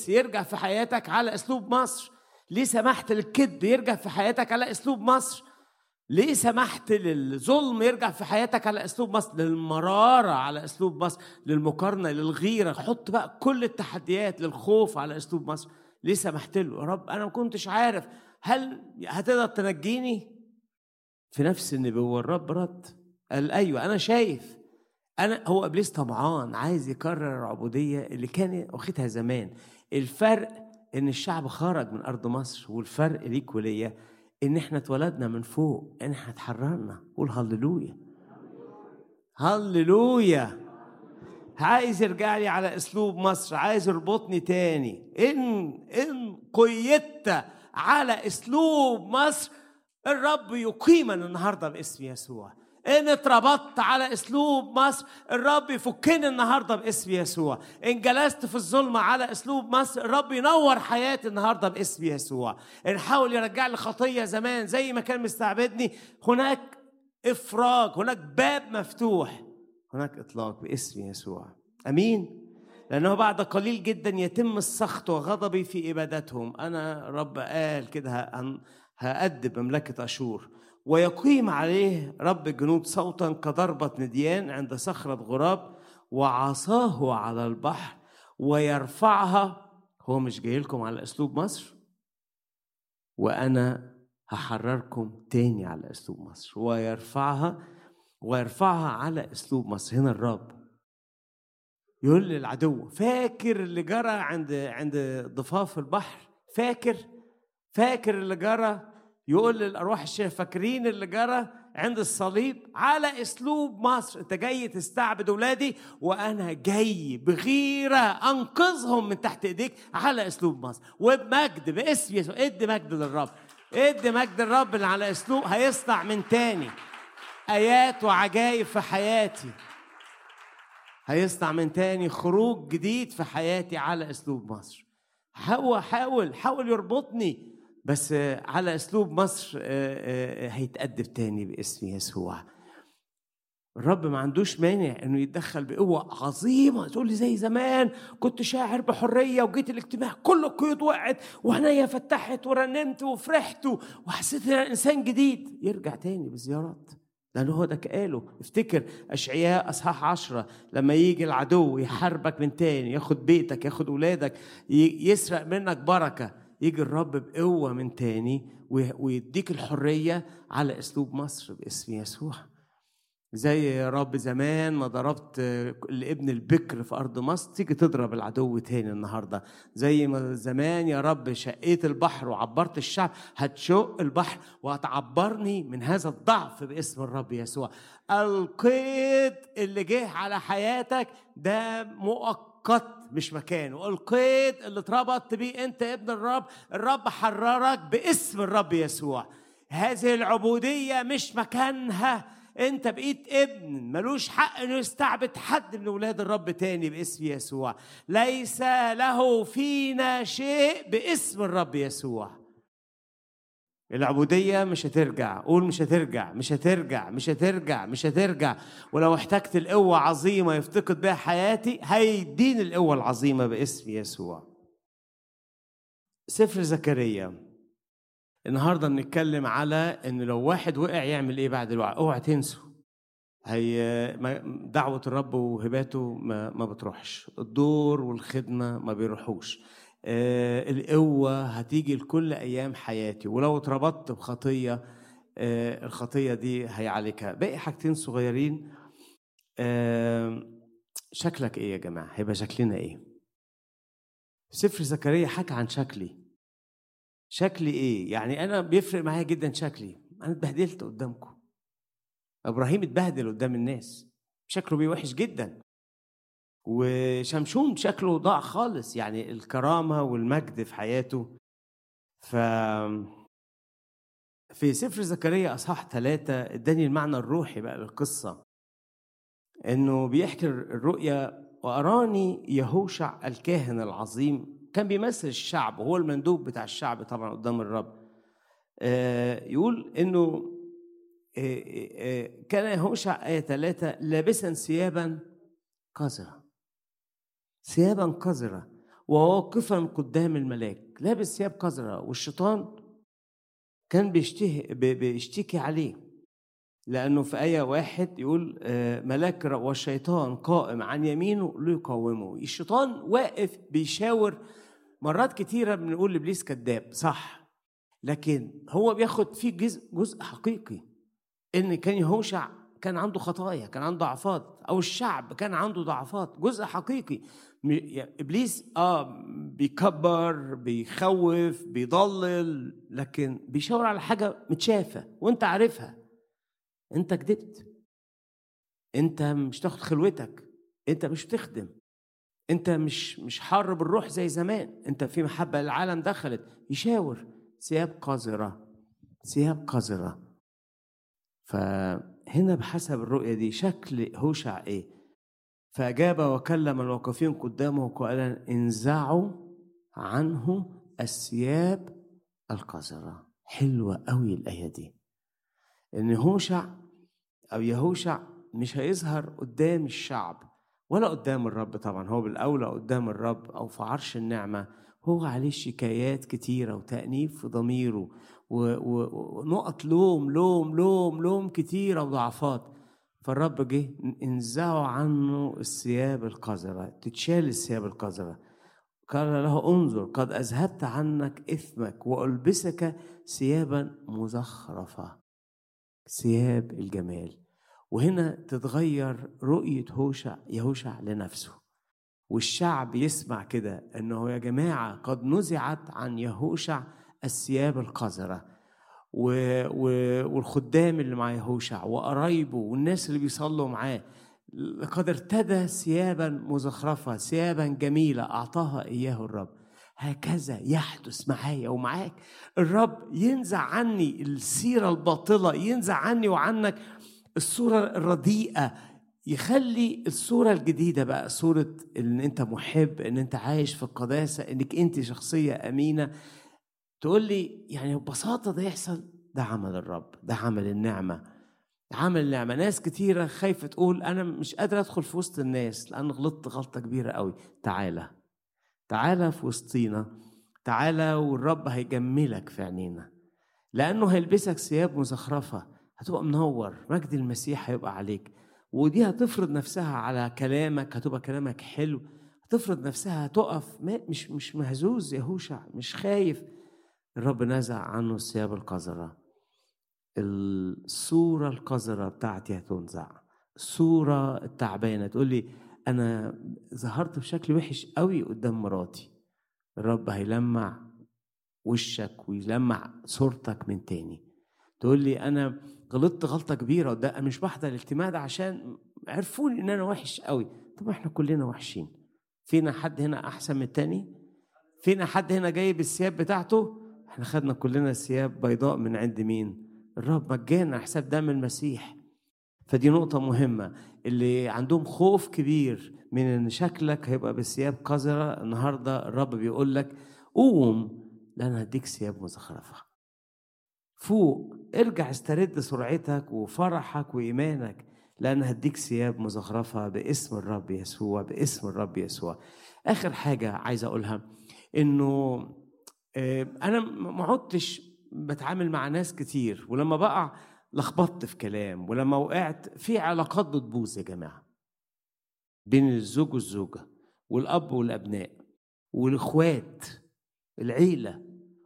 يرجع في حياتك على أسلوب مصر؟ ليه سمحت للكذب يرجع في حياتك على أسلوب مصر؟ ليه سمحت للظلم يرجع في حياتك على أسلوب مصر؟ للمرارة على أسلوب مصر للمقارنة للغيرة. حط بقى كل التحديات للخوف على أسلوب مصر. ليه سمحت له؟ يا رب أنا ما كنتش عارف. هل هتقدر تنجيني؟ في نفس النبوة الرب رد. قال أيوة أنا شايف. أنا هو إبليس طمعان عايز يكرر العبودية اللي كان واخدها زمان. الفرق إن الشعب خرج من أرض مصر والفرق ليك وليا إن إحنا اتولدنا من فوق إن إحنا اتحررنا. قول هللويا. هللويا. عايز يرجع لي على أسلوب مصر عايز يربطني تاني. إن إن قيدت على أسلوب مصر الرب يقيمنا النهارده باسم يسوع. إن اتربطت على أسلوب مصر الرب يفكني النهارده باسم يسوع. إن جلست في الظلمة على أسلوب مصر الرب ينور حياتي النهارده باسم يسوع. إن حاول يرجع لي خطية زمان زي ما كان مستعبدني. هناك إفراج هناك باب مفتوح. هناك إطلاق باسم يسوع. آمين. لأنه بعد قليل جدا يتم السخط وغضبي في إبادتهم. أنا رب قال كده هأدب مملكة أشور. ويقيم عليه رب الجنود صوتا كضربة نديان عند صخرة غراب وعصاه على البحر ويرفعها. هو مش جاي لكم على أسلوب مصر؟ وأنا هحرركم تاني على أسلوب مصر. ويرفعها ويرفعها على أسلوب مصر. هنا الرب. يقول للعدو فاكر اللي جرى عند عند ضفاف البحر؟ فاكر؟ فاكر اللي جرى يقول للأرواح الشريره فاكرين اللي جرى عند الصليب على أسلوب مصر؟ أنت جاي تستعبد أولادي وأنا جاي بغيرة أنقذهم من تحت إيديك على أسلوب مصر. وبمجد باسم يسوع ادي مجد للرب. ادي مجد للرب اللي على أسلوب هيصنع من تاني. آيات وعجائب في حياتي. هيصنع من تاني خروج جديد في حياتي على أسلوب مصر. هو حاول حاول يربطني بس على أسلوب مصر هيتأدب تاني باسم يسوع. الرب ما عندوش مانع إنه يتدخل بقوة عظيمة. تقول لي زي زمان كنت شاعر بحرية وجيت الاجتماع كل القيود وقعت وعينيا فتحت ورنمت وفرحت وحسيت ان إنسان جديد. يرجع تاني بالزيارات. لأنه هو ده قاله افتكر أشعياء أصحاح عشرة لما يجي العدو يحاربك من تاني ياخد بيتك ياخد أولادك يسرق منك بركة. يجي الرب بقوة من تاني ويديك الحرية على أسلوب مصر باسم يسوع. زي يا رب زمان ما ضربت الابن البكر في أرض مصر تيجي تضرب العدو تاني النهارده. زي ما زمان يا رب شقيت البحر وعبرت الشعب هتشق البحر وهتعبرني من هذا الضعف باسم الرب يسوع. القيد اللي جه على حياتك ده مؤقت. مش مكانه. القيد اللي اتربطت بيه انت ابن الرب الرب حررك باسم الرب يسوع. هذه العبودية مش مكانها. انت بقيت ابن ملوش حق انه يستعبد حد من أولاد الرب تاني باسم يسوع. ليس له فينا شيء باسم الرب يسوع. العبودية مش هترجع. قول مش هترجع مش هترجع مش هترجع مش هترجع. ولو احتجت القوة عظيمة يفتقد بها حياتي هيديني القوة العظيمة باسم يسوع. سفر زكريا. النهارده بنتكلم على إن لو واحد وقع يعمل إيه بعد الوقع اوعى تنسوا. هي دعوة الرب وهباته ما, ما بتروحش. الدور والخدمة ما بيروحوش. القوة هتيجي لكل أيام حياتي. ولو اتربطت بخطية آه الخطية دي هيعالجها. باقي حاجتين صغيرين. آه شكلك إيه يا جماعة؟ هيبقى شكلنا إيه؟ سفر زكريا حكى عن شكلي. شكلي إيه؟ يعني أنا بيفرق معايا جدا شكلي. أنا اتبهدلت قدامكم. إبراهيم اتبهدل قدام الناس. شكله بيه وحش جدا. وشمشون شكله ضاع خالص يعني الكرامة والمجد في حياته. ف في سفر زكريا أصحاح ثلاثة اداني المعنى الروحي بقى للقصة. إنه بيحكي الرؤيا وأراني يهوشع الكاهن العظيم. كان بيمثل الشعب وهو المندوب بتاع الشعب طبعا قدام الرب. يقول إنه كان يهوشع آية ثلاثة لابسا ثيابا قذرة ثيابا قذرة وواقفا قدام الملاك. لابس ثياب قذرة والشيطان كان بيشتهي بيشتكي عليه لأنه في آية واحد يقول ملاك والشيطان قائم عن يمينه ليقاومه. الشيطان واقف بيشاور مرات كتيرة بنقول لإبليس كذاب صح. لكن هو بياخد فيه جزء, جزء حقيقي إن كان يهوشع كان عنده خطايا كان عنده ضعفات أو الشعب كان عنده ضعفات جزء حقيقي. إبليس آه بيكبر بيخوف بيضلل لكن بيشاور على حاجة متشافة وأنت عارفها. أنت كدبت. أنت مش تاخد خلوتك. أنت مش بتخدم. أنت مش مش حار بالروح زي زمان. أنت في محبة للعالم دخلت. يشاور. ثياب قذرة. ثياب قذرة. فهنا بحسب الرؤية دي شكل هوشع إيه؟ فأجاب وكلم الواقفين قدامه قائلا انزعوا عنه الثياب القذرة. حلوة قوي الآية دي. إن هوشع أو يهوشع مش هيظهر قدام الشعب ولا قدام الرب طبعا هو بالأولى قدام الرب أو في عرش النعمة. هو عليه شكايات كتيرة وتأنيب في ضميره ونقط لوم لوم لوم لوم كتيرة وضعفات. فالرب جه انزعوا عنه الثياب القذرة تتشال الثياب القذرة. قال له انظر قد أذهبت عنك إثمك وألبسك ثيابا مزخرفة ثياب الجمال. وهنا تتغير رؤية هوشع يهوشع لنفسه. والشعب يسمع كده إنه يا جماعة قد نزعت عن يهوشع الثياب القذرة. و... و... والخدام اللي مع يهوشع وقرايبه والناس اللي بيصلوا معاه. لقد ارتدى ثيابا مزخرفة ثيابا جميلة أعطاها إياه الرب. هكذا يحدث معايا ومعاك. الرب ينزع عني السيرة الباطلة ينزع عني وعنك الصورة الرديئة. يخلي الصورة الجديدة بقى صورة إن أنت محب إن أنت عايش في القداسة إنك أنت شخصية أمينة. تقول لي يعني ببساطة ده يحصل؟ ده عمل الرب ده عمل النعمة عمل النعمة. ناس كتيرة خايفة تقول أنا مش قادر أدخل في وسط الناس لأن غلطت غلطة كبيرة قوي. تعالى تعالى في وسطينا تعالى والرب هيجملك في عينينا. لأنه هيلبسك ثياب مزخرفة هتبقى منور مجد المسيح هيبقى عليك. ودي هتفرض نفسها على كلامك هتبقى كلامك حلو. هتفرض نفسها هتقف مش مش مهزوز يهوشع مش خايف. الرب نزع عنه الثياب القذرة. الصورة القذرة بتاعتي هتنزع. الصورة التعبانة تقول لي أنا ظهرت بشكل وحش قوي قدام مراتي. الرب هيلمع وشك ويلمع صورتك من تاني. تقول لي أنا غلطت غلطة كبيرة ده مش بحضر الاجتماع ده عشان عرفوني إن أنا وحش قوي طب إحنا كلنا وحشين. فينا حد هنا أحسن من التاني؟ فينا حد هنا جايب الثياب بتاعته؟ إحنا خدنا كلنا ثياب بيضاء من عند مين؟ الرب مجانا حساب دم المسيح. فدي نقطة مهمة اللي عندهم خوف كبير من إن شكلك هيبقى بثياب قذرة. النهاردة الرب بيقول لك قوم لأن هديك ثياب مزخرفة. فوق ارجع استرد سرعتك وفرحك وإيمانك. لأن هديك ثياب مزخرفة باسم الرب يسوع باسم الرب يسوع. آخر حاجة عايز أقولها إنه أنا ما عدتش بتعامل مع ناس كتير ولما بقع لخبطت في كلام ولما وقعت في علاقات بتبوظ يا جماعة. بين الزوج والزوجة والأب والأبناء والإخوات العيلة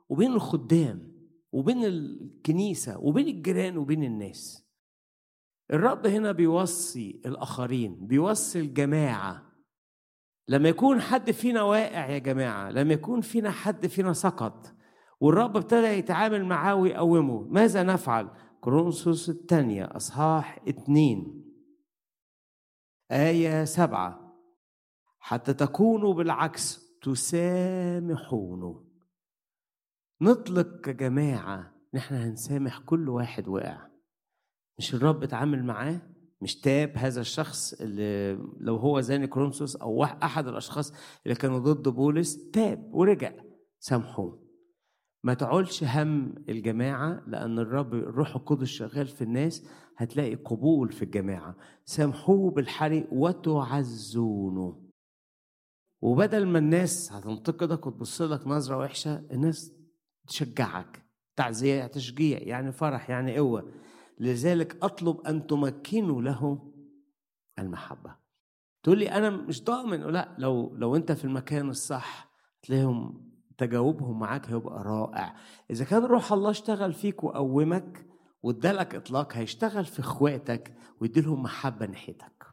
وبين الخدام وبين الكنيسة وبين الجيران وبين الناس. الرب هنا بيوصي الآخرين بيوصي الجماعة. لما يكون حد فينا واقع يا جماعة لما يكون فينا حد فينا سقط. والرب ابتدى يتعامل معاه ويقومه. ماذا نفعل؟ كورنثوس الثانية أصحاح اتنين. آية سبعة. حتى تكونوا بالعكس تسامحونه نطلق كجماعة نحن هنسامح كل واحد وقع مش الرب اتعامل معاه؟ مش تاب هذا الشخص اللي لو هو زاني كرونسوس أو أحد الأشخاص اللي كانوا ضد بولس تاب ورجع سامحوه. ما تعولش هم الجماعة لأن الرب الروح القدس شغال في الناس هتلاقي قبول في الجماعة. سامحوه بالحري وتعزونه. وبدل ما الناس هتنتقدك وتبص لك نظرة وحشة الناس تشجعك. تعزية تشجيع يعني فرح يعني قوة. لذلك أطلب أن تمكنوا له المحبة. تقول لي أنا مش ضامن. لا لو لو أنت في المكان الصح تلاقيهم تجاوبهم معاك هيبقى رائع. إذا كان روح الله اشتغل فيك وقومك وادالك إطلاق هيشتغل في إخواتك ويديلهم محبة ناحيتك.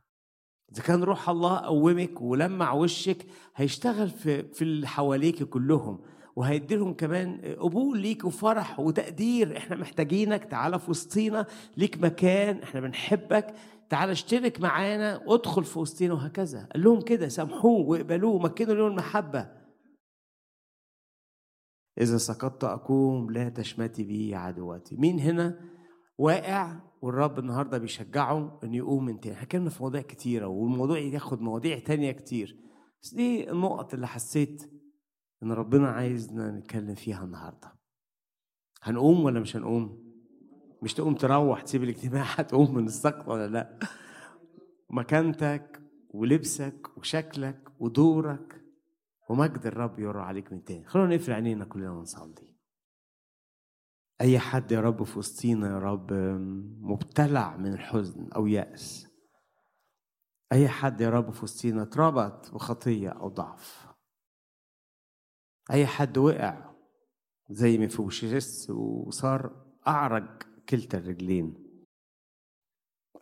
إذا كان روح الله قومك ولمع وشك هيشتغل في في اللي حواليك كلهم. وهيديلهم كمان قبول ليك وفرح وتقدير. إحنا محتاجينك تعالى في وسطينا ليك مكان إحنا بنحبك تعالى اشترك معانا وادخل في وسطينا وهكذا. قال لهم كده سامحوه واقبلوه ومكنوا له المحبة. إذا سقطت أقوم لا تشمتي بي عدوتي مين هنا واقع والرب النهارده بيشجعه انه يقوم من تاني؟ حكينا في مواضيع كتيرة والموضوع ياخد مواضيع تانية كتير. بس دي النقط اللي حسيت إن ربنا عايزنا نتكلم فيها النهارده. هنقوم ولا مش هنقوم؟ مش تقوم تروح تسيب الاجتماع؟ هتقوم من السقط ولا لأ؟ مكانتك ولبسك وشكلك ودورك ومجد الرب يرى عليك من تاني. خلونا نقفل عينينا كلنا ونصلي. أي حد يا رب في وسطينا يا رب مبتلع من الحزن أو يأس. أي حد يا رب في وسطينا اتربط بخطية أو ضعف. أي حد وقع زي مفوشيس وصار أعرج كلتا الرجلين.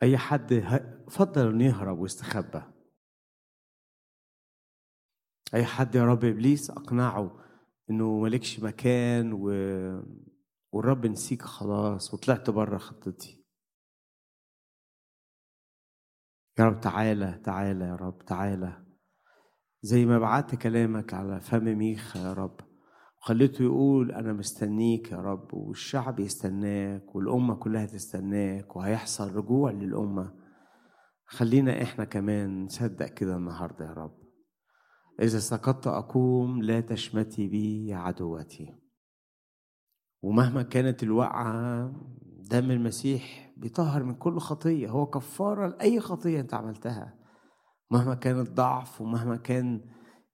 أي حد فضل إنه يهرب ويستخبى أي حد يا رب إبليس أقنعه إنه مالكش مكان و... والرب نسيك خلاص وطلعت بره خطتي. يا رب تعالى تعالى يا رب تعالى. زي ما بعت كلامك على فم ميخا يا رب. وخليته يقول أنا مستنيك يا رب والشعب يستناك والأمة كلها تستناك وهيحصل رجوع للأمة. خلينا إحنا كمان نصدق كده النهاردة يا رب. إذا سقطت أقوم لا تشمتي بي عدوتي. ومهما كانت الوقعة دم المسيح بيطهر من كل خطية. هو كفارة لأي خطية أنت عملتها. مهما كان الضعف ومهما كان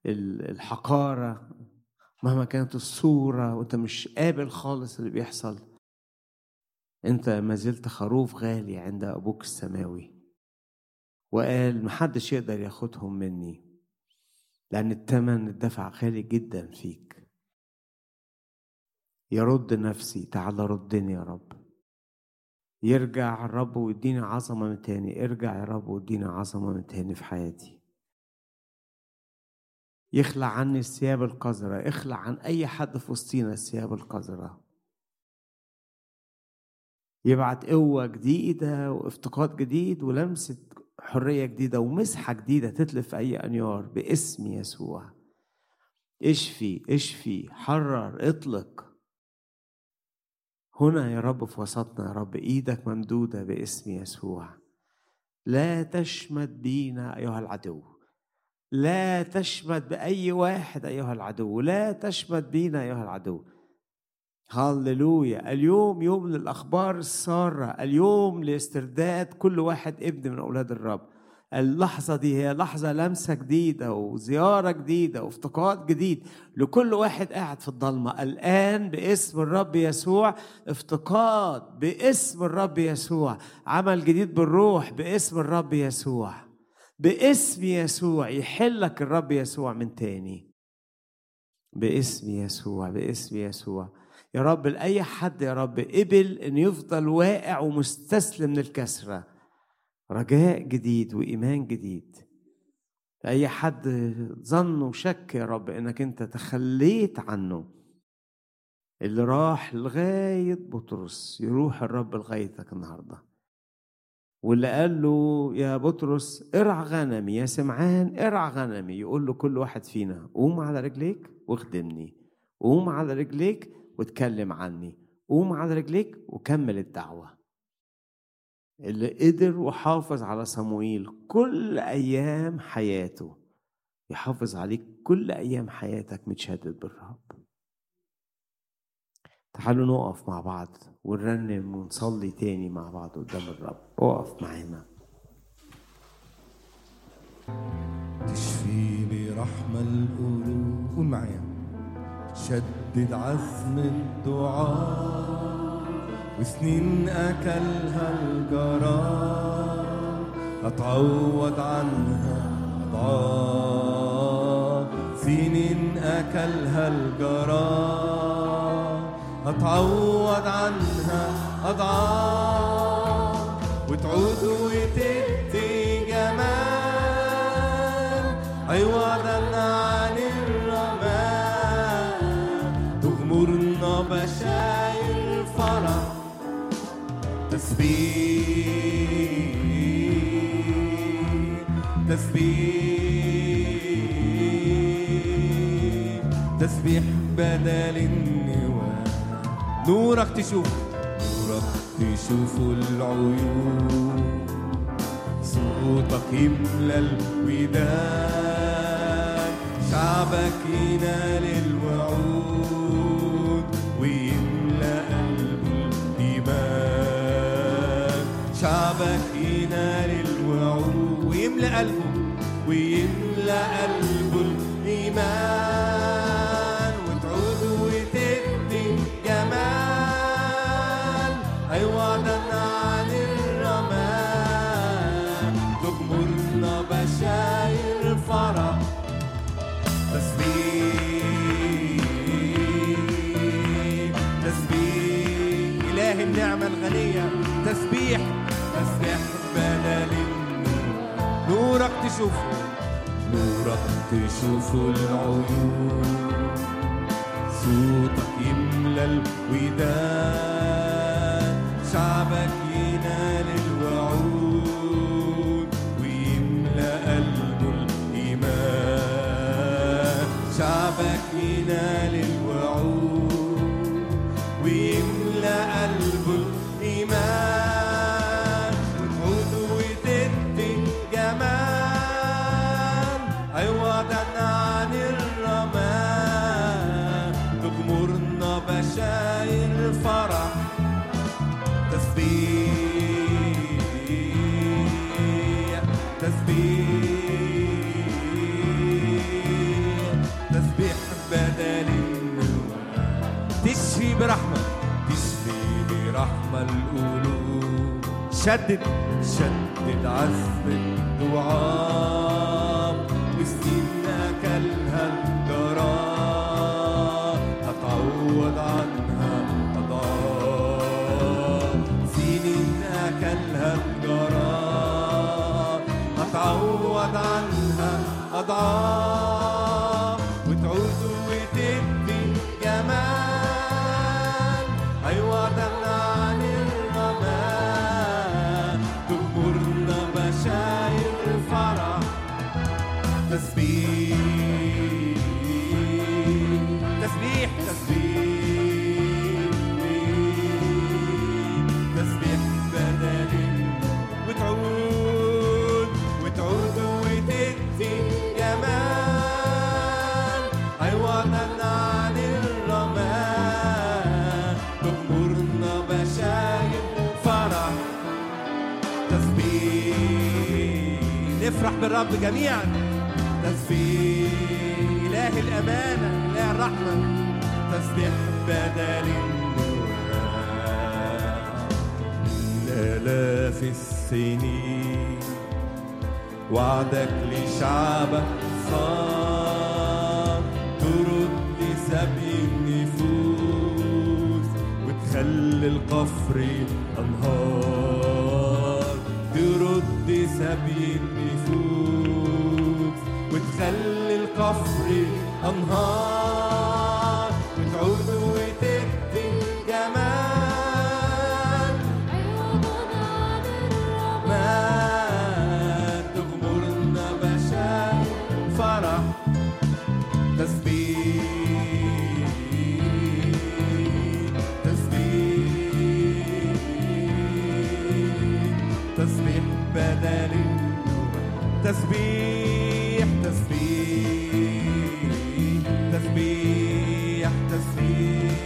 الحقارة مهما كانت الصورة وأنت مش قابل خالص اللي بيحصل أنت ما زلت خروف غالي عند أبوك السماوي. وقال محدش يقدر ياخدهم مني لأن الثمن اتدفع غالي جدا فيك. يرد نفسي تعال ردني يا رب. يرجع الرب ويديني عظمة من تاني. ارجع يا رب ويديني عظمة من تاني في حياتي. يخلع عني الثياب القذرة. اخلع عن أي حد في وسطينا الثياب القذرة. يبعت قوة جديدة وافتقاد جديد ولمسة حرية جديدة ومسحة جديدة تتلف أي أنيار باسم يسوع. اشفي اشفي حرر اطلق. هنا يا رب في وسطنا يا رب إيدك ممدودة باسم يسوع. لا تشمت بينا أيها العدو. لا تشمت بأي واحد أيها العدو. لا تشمت بينا أيها العدو. هللويا. اليوم يوم للأخبار السارة اليوم لاسترداد كل واحد ابن من أولاد الرب. اللحظة دي هي لحظة لمسة جديدة وزيارة جديدة وافتقاد جديد لكل واحد قاعد في الضلمة. الآن باسم الرب يسوع افتقاد باسم الرب يسوع. عمل جديد بالروح باسم الرب يسوع. باسم يسوع يحلك الرب يسوع من تاني. باسم يسوع باسم يسوع. يا رب لأي حد يا رب قبل إنه يفضل واقع ومستسلم للكسرة رجاء جديد وإيمان جديد. أي حد ظن وشك يا رب إنك أنت تخليت عنه. اللي راح لغاية بطرس يروح الرب لغايتك النهاردة. واللي قال له يا بطرس ارع غنمي يا سمعان ارع غنمي يقول له كل واحد فينا قوم على رجليك واخدمني. قوم على رجليك واتكلم عني. قوم على رجليك وكمل الدعوة. اللي قدر وحافظ على صموئيل كل أيام حياته. يحافظ عليك كل أيام حياتك متشدد بالرب. تعالوا نقف مع بعض ونرنم ونصلي تاني مع بعض قدام الرب. اقف معانا. تشفي برحمة القلوب. قول معايا. شدد عزم الدعاء. وسنين أكلها الجرار أتعوض عنها أضعاف. سنين أكلها الجرار أتعوض عنها أضعاف. تسبيح تسبيح بدل النواه نورك تشوف. نورك تشوف العيون. صوتك يملى الودان شعبك ينال ويملى قلبه الإيمان وتعود وتدي جمال. عوضا عن الرمال تغمرنا بشاير فرح. تسبيح تسبيح إله النعمة الغنية. تسبيح تسبيح بدل النور. نورك تشوفه. تشوف العيون. صوتك يملى الودان شعبك ينال الوعود. ويملى قلبه الإيمان شعبك ينال شدد شدد عزم الدعاء وسنين أكلها الجرار هتعوض عنها أضعاف سنين أكلها الجرار هتعوض عنها أضعاف نفرح بالرب جميعا. تسبيح إله الأمانة إله الرحمة. تسبيح بدل النواه آلاف السنين. وعدك لشعبك صار ترد سبي النفوس. وتخلي القفر أنهار. سبي النفوس وتخلي القفر أنهار. تسبيح تسبيح تسبيح تسبيح.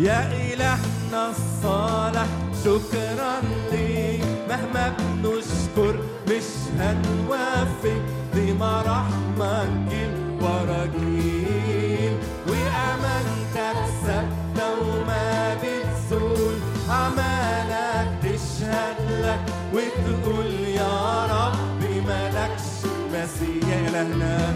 يا إلهنا الصالح شكرا مسيح يا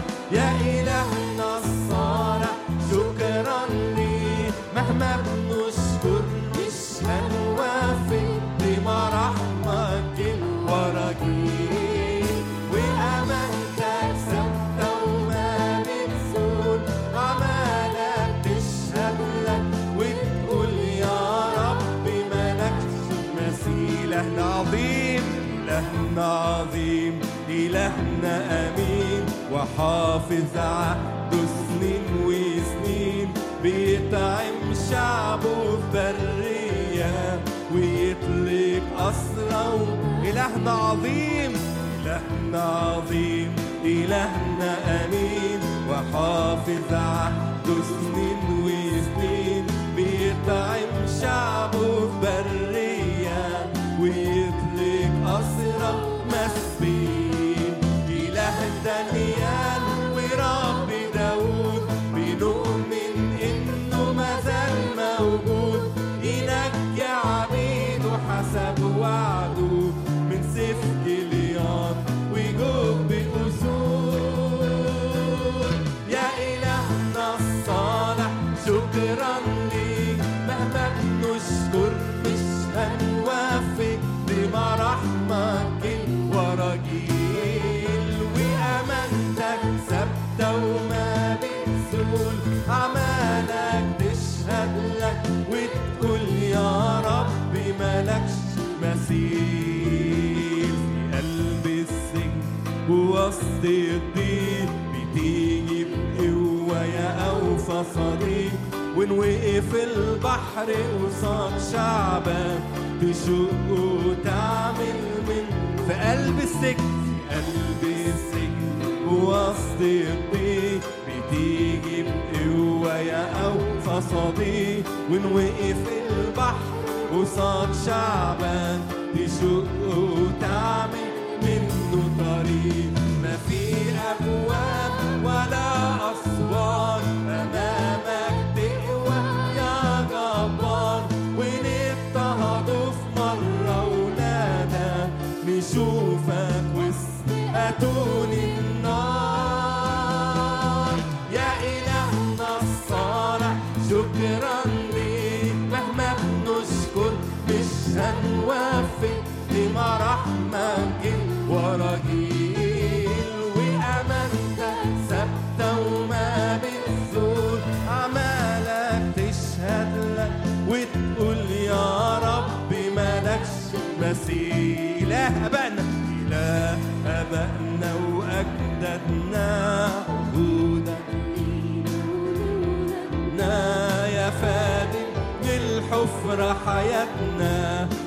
وحافظ عهده سنين وسنين بيطعم شعبه في برية ويطلق أسرى إلهنا عظيم إلهنا عظيم إلهنا أمين. وحافظ عهده الضيق بتيجي بقوة يا أوفى صديق وإن وقف البحر قصاد شعبك تشق وتعمل من في قلب السجن. في قلب السجن ووسط الضيق بتيجي بقوة يا أوفى صديق وإن وقف البحر قصاد شعبك تشق وتعمل منه طريق. في أبواب ولا أسوار أمامك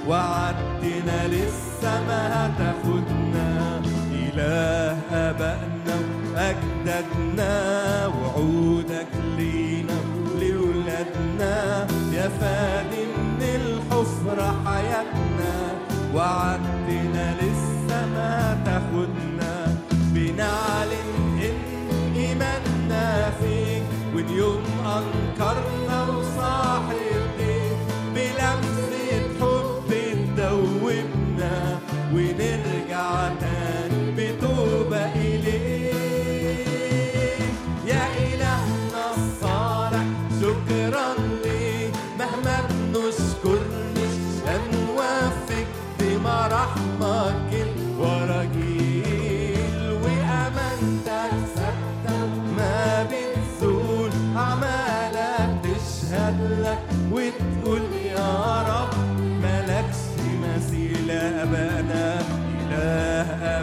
وعدتنا لسه ما هتاخدنا إله آبائنا وأجدادنا وعودك لينا ولولادنا يا فادي من الحفرة حياتنا. وعدتنا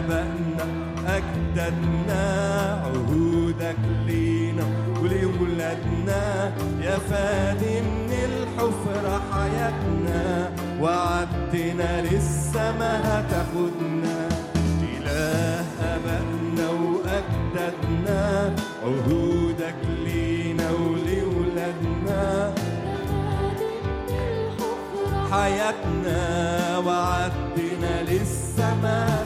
أبانا أجدادنا عهودك لينا. ولولادنا يا فادي من الحفرة حياتنا وعدتنا لسه ما هتاخدنا. إله أبائنا وأجدادنا عهودك لينا ولولادنا. حياتنا وعدنا لسه ما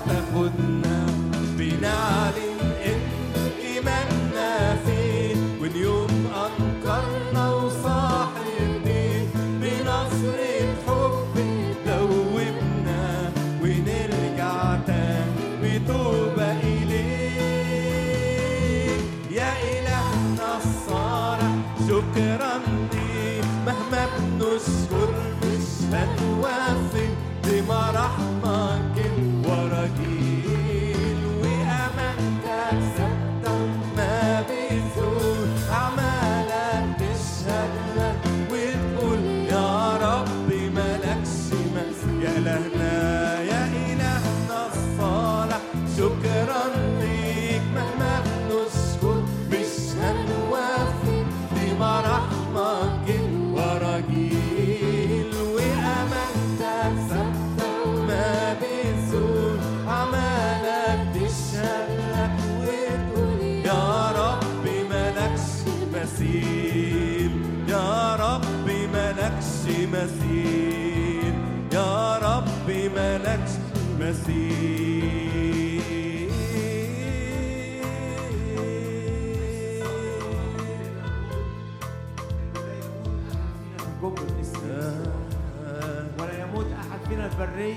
Até tu é fim de maravilha.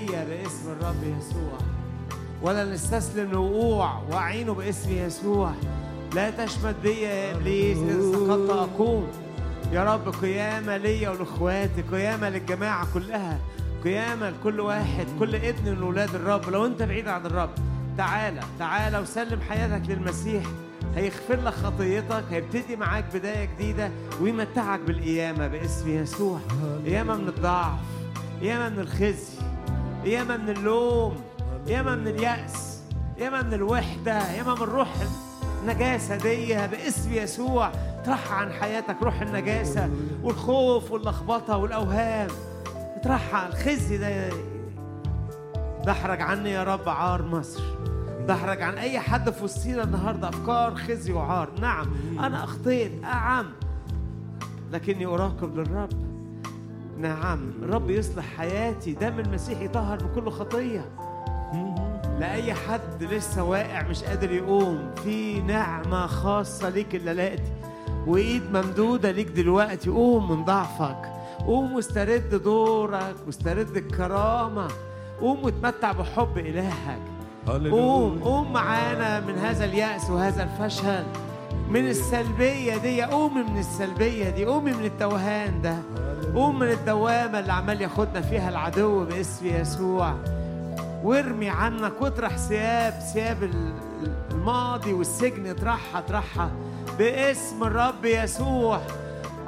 البريه باسم الرب يسوع. ولا نستسلم لوقوع وأعينه باسم يسوع. لا تشمت بي يا إبليس ان سقطت أقوم. يا رب قيامة ليا ولإخواتي قيامة للجماعة كلها. قيامة لكل واحد كل ابن من ولاد الرب. لو أنت بعيد عن الرب تعالى تعالى وسلم حياتك للمسيح. هيغفر لك خطيتك هيبتدي معاك بداية جديدة ويمتعك بالقيامة باسم يسوع. قيامة من الضعف قيامة من الخزي. قيامه من اللوم قيامه من اليأس قيامه من الوحدة قيامه من روح النجاسة دي باسم يسوع. اطرحها عن حياتك روح النجاسة والخوف واللخبطة والأوهام. اطرحها الخزي ده. دحرج عني يا رب عار مصر. دحرج عن أي حد في وسطينا النهارده أفكار خزي وعار. نعم أنا أخطيت أعم لكني أراقب للرب. نعم الرب يصلح حياتي. دم المسيح يطهر من كل خطية. لأي حد لسه واقع مش قادر يقوم. في نعمة خاصة ليك الليلة دي وإيد ممدودة ليك دلوقتي. قوم من ضعفك. قوم واسترد دورك واسترد الكرامة. قوم وتمتع بحب إلهك. قوم قوم معانا من هذا اليأس وهذا الفشل. من السلبية دي قومي من السلبية دي قومي من التوهان ده. قوم من الدوامة اللي عمال ياخدنا فيها العدو باسم يسوع. وارمي عنك واطرح ثياب ثياب ال- الماضي والسجن اطرحها اطرحها باسم الرب يسوع.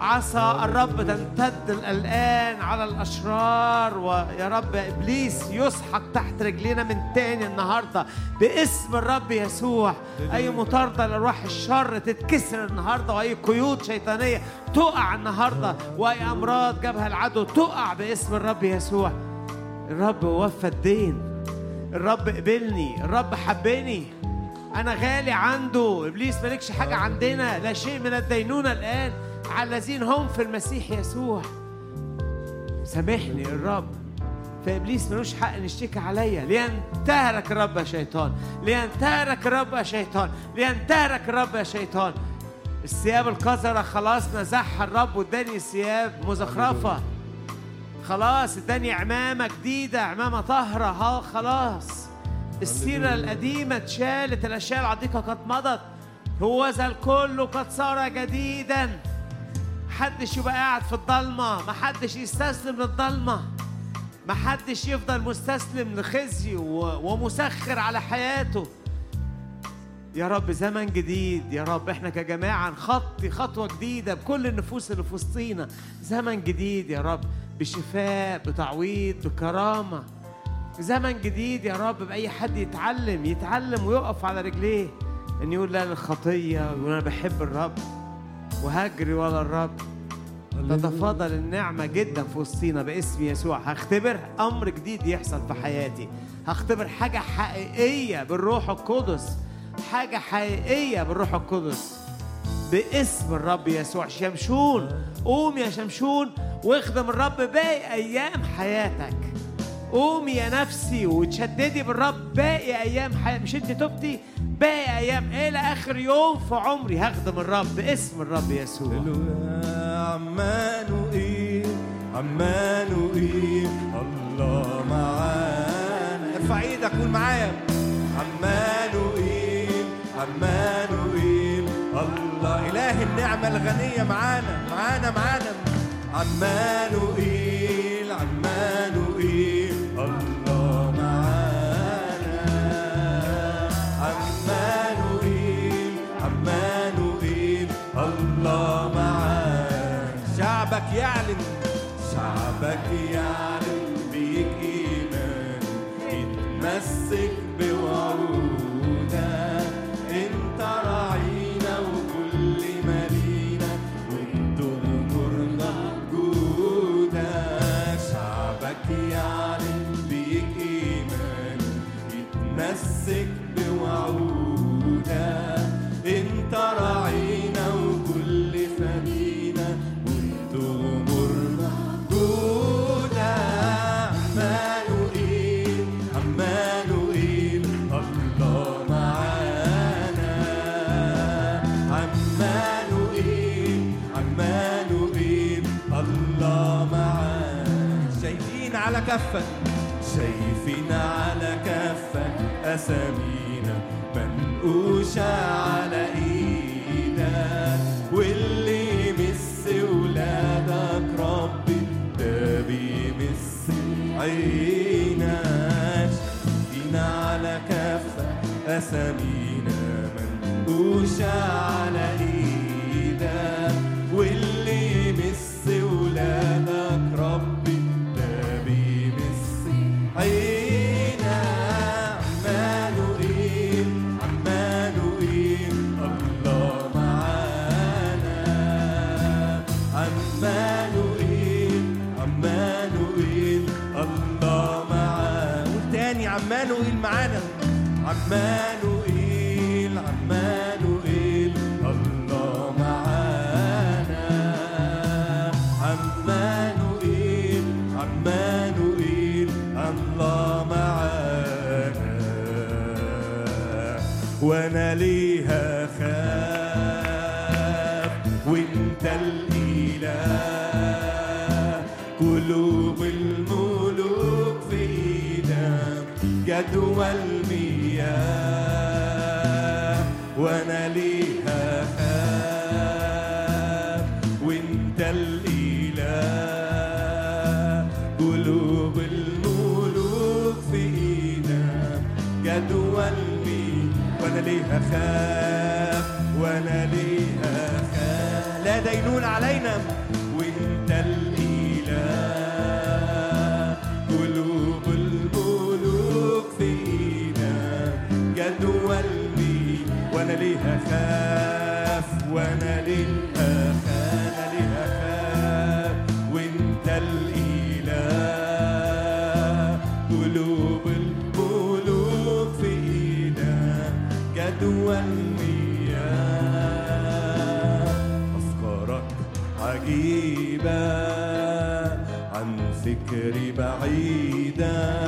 عصا الرب تمتد الآن على الأشرار ويا رب إبليس يسحق تحت رجلينا من تاني النهاردة باسم الرب يسوع. أي مطاردة لأرواح الشر تتكسر النهاردة وأي قيود شيطانية تقع النهاردة وأي أمراض جابها العدو تقع باسم الرب يسوع. الرب وفى الدين. الرب قبلني. الرب حبني. أنا غالي عنده. إبليس مالكش حاجة عندنا. لا شيء من الدينونة الآن. على الذين هم في المسيح يسوع. سامحني الرب. فابليس ملوش حق نشتكي عليا. لينتهرك الرب يا شيطان. لينتهرك الرب يا شيطان. لينتهرك الرب يا شيطان. الثياب القذرة خلاص نزعها الرب واداني ثياب مزخرفة. خلاص اداني عمامة جديدة عمامة طاهرة. ها خلاص. السيرة القديمة اتشالت الأشياء العتيقة قد مضت. هو ذا الكل قد صار جديدا. محدش يبقى قاعد في الضلمة محدش يستسلم للضلمة محدش يفضل مستسلم لخزي ومسخر على حياته. يا رب زمن جديد يا رب إحنا كجماعة نخطي خطوة جديدة بكل النفوس اللي في وسطينا. زمن جديد يا رب بشفاء بتعويض بكرامة. زمن جديد يا رب بأي حد يتعلم يتعلم ويقف على رجليه إن يقول لا للخطية ويقول أنا بحب الرب. وهجري ورا الرب. تتفاضل النعمة جدا في وسطينا باسم يسوع. هختبر أمر جديد يحصل في حياتي. هختبر حاجة حقيقية بالروح القدس. حاجة حقيقية بالروح القدس. باسم الرب يسوع. شمشون. قوم يا شمشون. واخدم الرب باقي أيام حياتك. قومي يا نفسي وتشددي بالرب. باقي أيام حياتك مش أنت تبتي؟ باقي أيام إلى آخر يوم في عمري هخدم الرب باسم الرب يسوع. هللويا عمانوئيل عمانوئيل الله معانا. ارفع إيدك قول معايا. عمانوئيل عمانوئيل الله. اله النعمة الغنية معانا معانا معانا. عمانوئيل. شعبك يعلن شعبك يعلن بيك إيمان. يتمسك بوعودك كفك شايفين على كفك أسامينا منقوشة على إيدك واللي يمس ولادك ربي ده بيمس عينك شايفين على كفك أسامينا منقوشة على إيدك وأنا ليها خاف وانت الإله. قلوب الملوك في إيدك المياه وأنا ليها خاف وإنت الإله. قلوب الملوك في إيدك. جدوى المياه وأنا ليها خاف. وأنا ليها خاف. لا دينون علينا. وأنا ليها خاف وأنا ليها خاف أنا ليها خاف. وأنت الإله قلوب الملوك في إيدك جدوى المياه أفكارك عجيبة عن فكري بعيدة.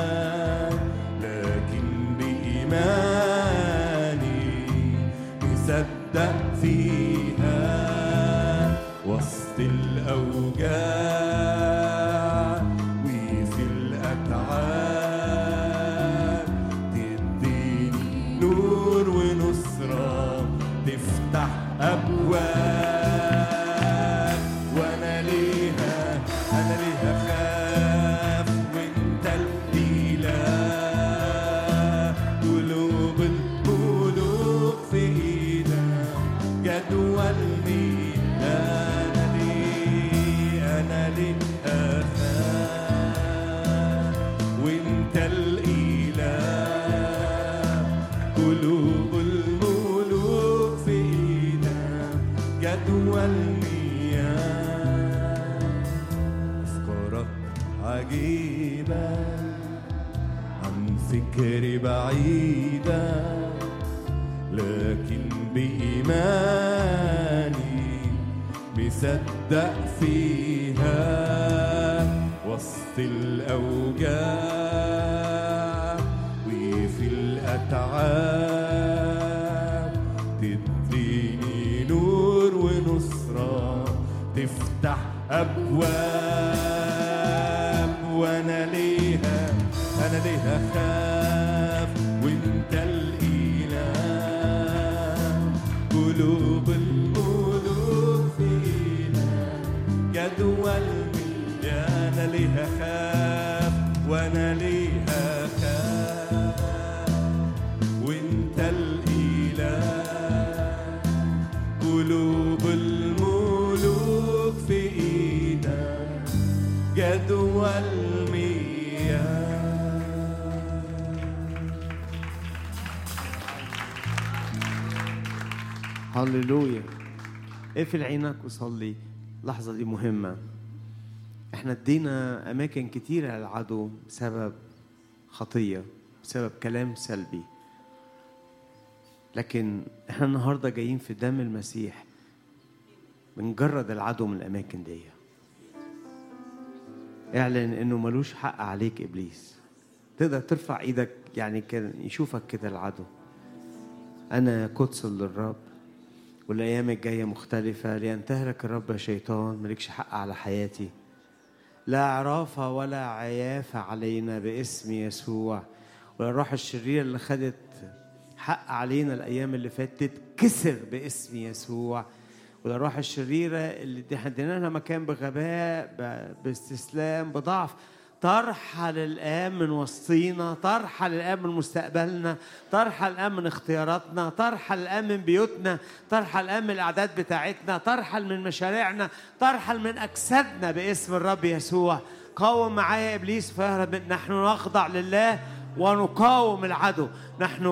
أفكارك عجيبة عن بعيدة لكن بإيماني مصدق فيها وسط الأوجاع. أبواب اقفل عينك وصلي. اللحظة دي مهمة. إحنا ادينا أماكن كتيرة للعدو بسبب خطية بسبب كلام سلبي. لكن إحنا النهارده جايين في دم المسيح. بنجرد العدو من الأماكن دي. اعلن إنه ملوش حق عليك إبليس. تقدر ترفع إيدك يعني كان يشوفك كده العدو. أنا قدس للرب. والأيام الجاية مختلفة. لينتهرك الرب يا شيطان مالكش حق على حياتي. لا عرافة ولا عيافة علينا باسم يسوع. والروح الشريرة اللي خدت حق علينا الأيام اللي فاتت تتكسر باسم يسوع. والأرواح الشريرة اللي ادينا لها مكان بغباء باستسلام بضعف. ترحل الآن من وسطينا ترحل الآن من مستقبلنا ترحل الآن من اختياراتنا ترحل الآن من بيوتنا ترحل الآن من الأعداد بتاعتنا ترحل من مشاريعنا ترحل من أجسادنا باسم الرب يسوع. قاوم معايا إبليس فيهرب من- نحن نخضع لله ونقاوم العدو. نحن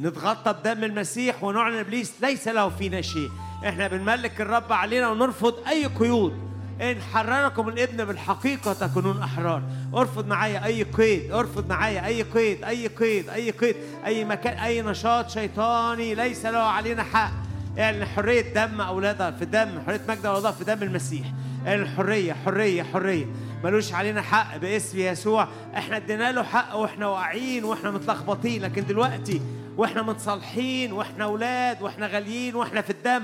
نتغطى بدم المسيح ونعلن إبليس ليس له فينا شيء. إحنا بنملك الرب علينا ونرفض أي قيود. إن حرركم الإبن بالحقيقة تكونون أحرار. أرفض معايا أي قيد أرفض معايا أي قيد أي قيد أي قيد أي مكان أي نشاط شيطاني ليس له علينا حق. اعلن حرية دم أولادها في دم حرية مجد أولادها في دم المسيح. اعلن حرية حرية حرية. ملوش علينا حق باسم يسوع. إحنا ادينا له حق وإحنا واقعين وإحنا متلخبطين. لكن دلوقتي وإحنا متصالحين وإحنا أولاد وإحنا غاليين وإحنا في الدم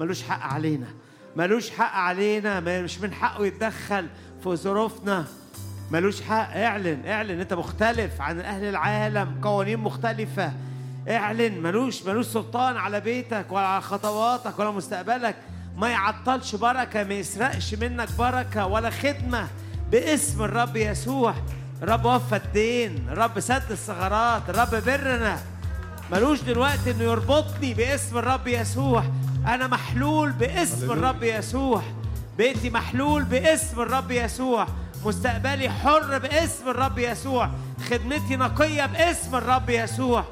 ملوش حق علينا. ملوش حق علينا مش من حقه يتدخل في ظروفنا. ملوش حق. اعلن اعلن. انت مختلف عن أهل العالم قوانين مختلفة. اعلن. ملوش ملوش سلطان على بيتك ولا على خطواتك ولا مستقبلك. ما يعطلش بركة ما يسرقش منك بركة ولا خدمة. باسم الرب يسوع. الرب وفى الدين. الرب سد الثغرات. الرب برنا. ملوش دلوقتي إنه يربطني باسم الرب يسوع. أنا محلول باسم الرب يسوع. بيتي محلول باسم الرب يسوع. مستقبلي حر باسم الرب يسوع. خدمتي نقية باسم الرب يسوع.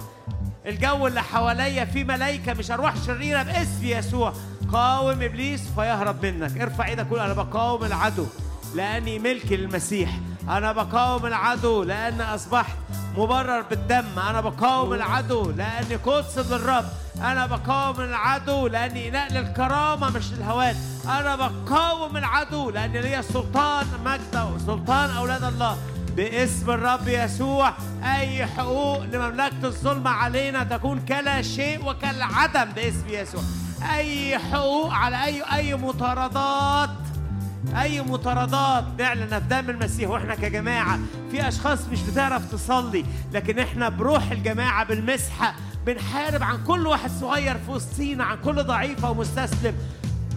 الجو اللي حواليا فيه ملائكة مش أرواح شريرة باسم يسوع. قاوم إبليس فيهرب منك. ارفع إيدك قول أنا بقاوم العدو لأني ملك للمسيح. أنا بقاوم العدو لأن أصبحت مبرر بالدم. أنا بقاوم العدو لأني قدس للرب أنا بقاوم العدو لأني إناء للكرامة مش للهوان. أنا بقاوم العدو لأن ليا سلطان مجد سلطان أولاد الله. باسم الرب يسوع أي حقوق لمملكة الظلم علينا تكون كلا شيء وكالعدم باسم يسوع. أي حقوق على أي أي مطاردات أي مطاردات؟ نعلن في دم المسيح وإحنا كجماعة. في أشخاص مش بتعرف تصلي لكن إحنا بروح الجماعة بالمسحة بنحارب عن كل واحد صغير في وسطينا عن كل ضعيف أو مستسلم.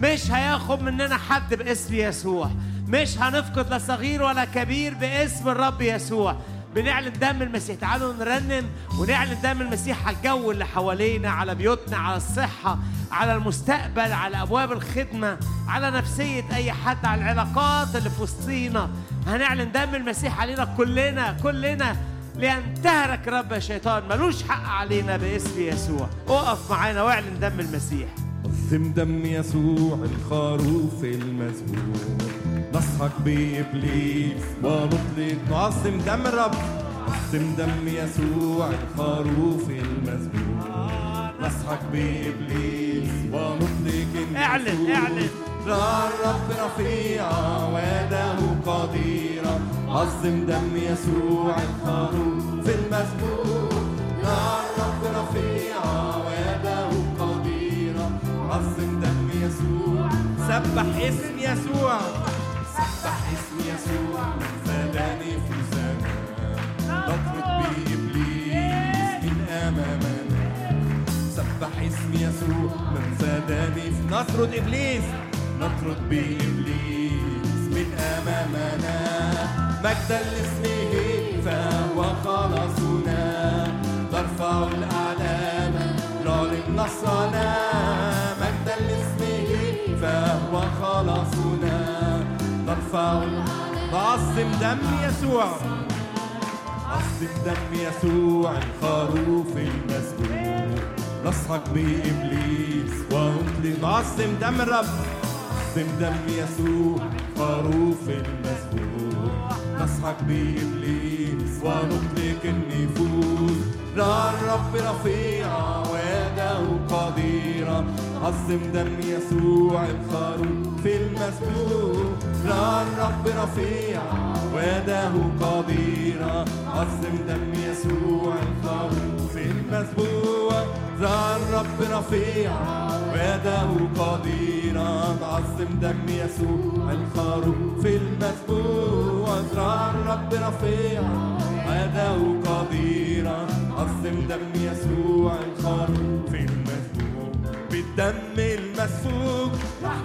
مش هياخد مننا حد باسم يسوع. مش هنفقد لا صغير ولا كبير باسم الرب يسوع. بنعلن دم المسيح. تعالوا نرنم ونعلن دم المسيح على الجو اللي حوالينا على بيوتنا على الصحة على المستقبل على أبواب الخدمة على نفسية أي حد على العلاقات اللي في وسطينا. هنعلن دم المسيح علينا كلنا كلنا لينتهرك رب الشيطان. ملوش حق علينا باسم يسوع. اقف معانا واعلن دم المسيح. قسم دم يسوع الخروف المذبوح نصحك بإبليس ونطلق نعظم دم الرب. قسم دم يسوع الخروف المذبوح نصحك بإبليس ونطلق. اعلن اعلن. الرب رفيعا ويده قديرة. عظم دم يسوع الخروف المذبوح الرب رفيعا ويده قديرة. عظم دم يسوع. سبح اسم يسوع. في زمان نطرد بإبليس من أمامنا. نطرد نطرد مجدا لاسمه فهو خلاصنا. ترفع الأعلام نعلن نصرنا. ترفع تعظم دم يسوع. عظم دم يسوع الخروف المسبوح نصحك بإبليس ونطلق نعظم دم الرب. عظم دم يسوع خروف المسبوح نصحك بإبليس ونطلق النفوس. لا الرب رفيعا ويده قديرة. عظم دم يسوع الخروف المسبوح لا الرب رفيعا ويده قديرة عظم دم يسوع الخروف المسبوح ذا الرب رفيعا ويده قديرة نعظم دم يسوع الخروف المسبوع أسرار الرب رفيعة عادة قديرة نعظم دم يسوع الخروف المسبوع بالدم المسفوك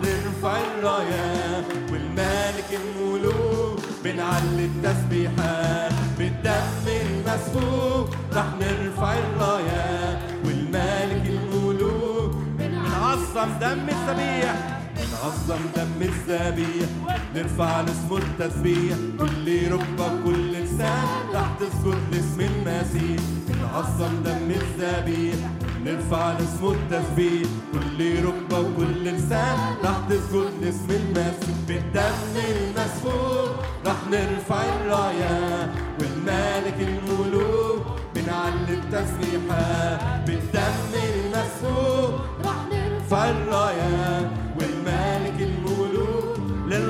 نرفع الرايات والمالك الملوك بنعلي التسبيحات بالدم المسفوك رح نرفع الرايات والمالك الملوك بنعظم دم الذبيح بنعظم دم الذبيح نرفع لاسمه التسبيح كل ركبة كل لسان رح تسجد لاسم المسيح بنعظم دم الذبيح نرفع لاسمه التسبيح كل ركبة وكل لسان رح تسجد لاسم المسيح بالدم المسفوك رح نرفع الرايات والمالك الملوك بنعلي التسبيحات بالدم المسفوك رح نرفع الملوك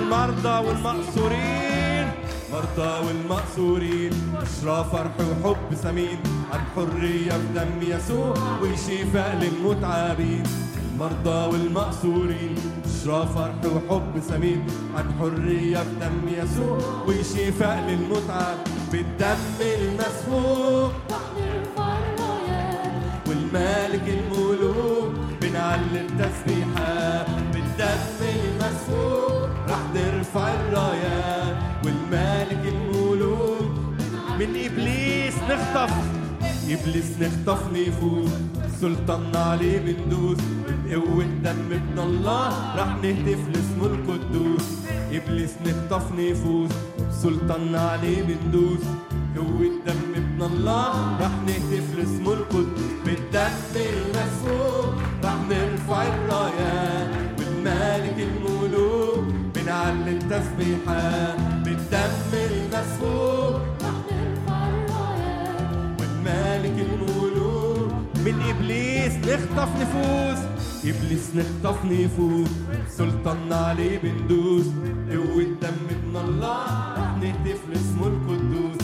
للمرضى والمقصورين مرضى والمقصورين بشرى فرح وحب ثمين عن حرية بدم يسوع وشفاء للمتعبين المرضى والمقصورين بشرى فرح وحب ثمين عن حرية بدم يسوع وشفاء للمتعب. بالدم الرايات والمالك الملوك بنعلي التسبيحات بالدم رح نرفع الرايات والمالك الملوك من إبليس نخطف إبليس نخطف نفوس سلطاننا عليه بندوس بقوة دم ابن الله. رح نهتف لاسمه القدوس. إبليس نخطف نفوس سلطاننا عليه بندوس قوة دم ابن الله. رح نهتف لاسمه القدس بالدم المسفوك رح نرفع الرايات والمالك الملوك. بنعلي التسبيحات بالدم المسفوك رح نرفع الرايات والمالك الملوك من إبليس نخطف نفوس. إبليس نخطف نفوس سلطاننا عليه بندوس قوة دم ابن الله نهتف لاسمه القدوس.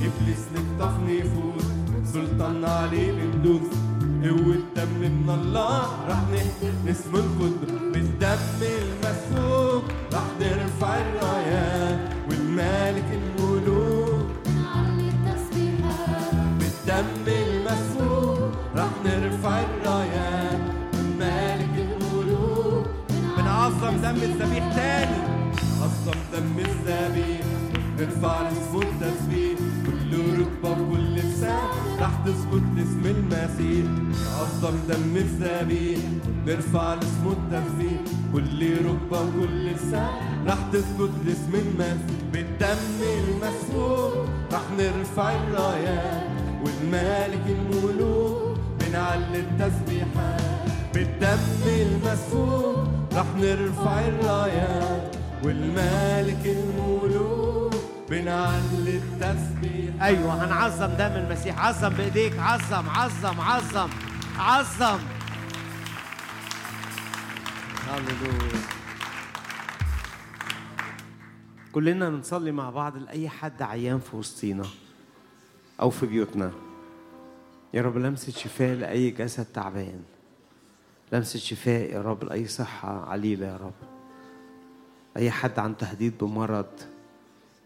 إبليس نخطف نفوس سلطاننا عليه بندوس قوة دم ابن الله. رح نهتف لاسمه القدوس بالدم المسفوك رح نرفع الرايات والمالك الملوك. نعلي التسبيحات بالدم المسفوك رح نرفع الرايات والمالك الملوك. بنعظم دم الذبيح تاني. نعظم دم الذبيح. نرفع لاسمه التسبيح المسيح نعظم دم الذبيح نرفع لاسمه التسبيح كل ركبة وكل لسان رح تسكت لاسم المسيح بالدم المسفوك رح نرفع الرايات والمالك الملوك بنعلي التسبيحات. بالدم المسفوك رح نرفع الرايات والمالك الملوك بنعلي التسبيحات أيوه هنعظم دم المسيح. عظم بإيديك. عظم عظم عظم عظم. هللويا. كلنا نصلي مع بعض لأي حد عيان في وسطينا أو في بيوتنا. يا رب لمسه شفاء لأي جسد تعبان. لمسه شفاء يا رب لأي صحة عليلة يا رب. أي حد عن تهديد بمرض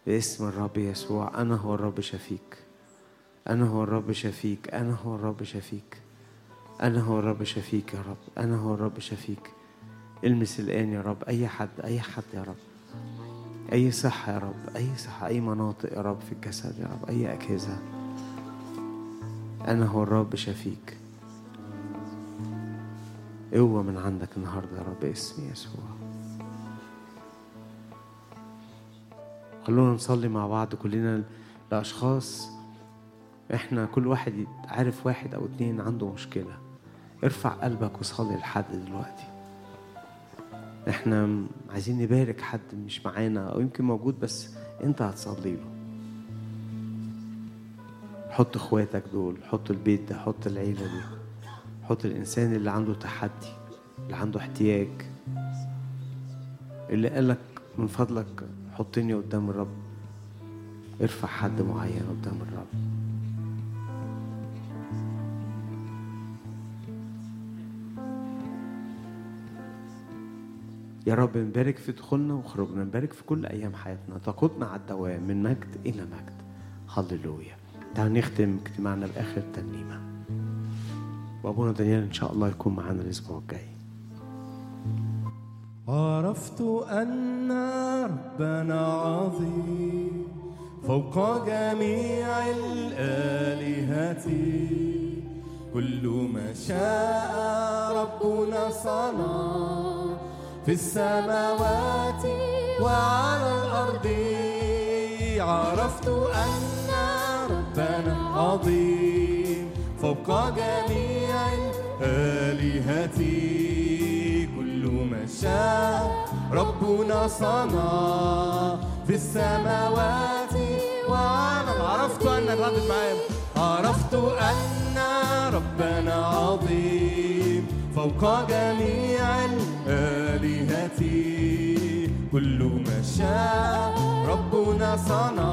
باسم الرب يسوع أنا هو الرب شفيك أنا هو الرب شفيك أنا هو الرب شفيك أنا هو الرب شفيك يا رب أنا هو الرب شفيك المس الآن يا رب أي حد أي حد يا رب. أي صحة يا رب أي صحة أي مناطق يا رب في الجسد يا رب أي أجهزة. أنا هو الرب شفيك قوة من عندك النهاردة يا رب باسم يسوع. خلونا نصلي مع بعض كلنا لأشخاص. إحنا كل واحد عارف واحد أو اتنين عنده مشكلة. ارفع قلبك وصلي لحد دلوقتي. إحنا عايزين نبارك حد مش معانا أو يمكن موجود بس أنت هتصلي له. حط إخواتك دول حط البيت ده حط العيلة دي. حط الإنسان اللي عنده تحدي اللي عنده احتياج. اللي قالك من فضلك حطني قدام الرب. ارفع حد معين قدام الرب. يا رب نبارك في دخولنا وخروجنا نبارك في كل أيام حياتنا. تقودنا على الدوام من مجد إلى مجد. هللويا. تعالوا نختم اجتماعنا بآخر ترنيمة. وأبونا دانيال إن شاء الله يكون معانا الأسبوع الجاي. عرفت أن ربنا عظيم فوق جميع الآلهة. كل ما شاء ربنا صنع في السماوات وعلى الأرض. عرفت أن ربنا عظيم فوق جميع الآلهة. شاء ربنا صنع في السماوات وعلى عرفت أن ردت معايا؟ عرفت أن ربنا عظيم فوق جميع الآلهة. كل ما شاء ربنا صنع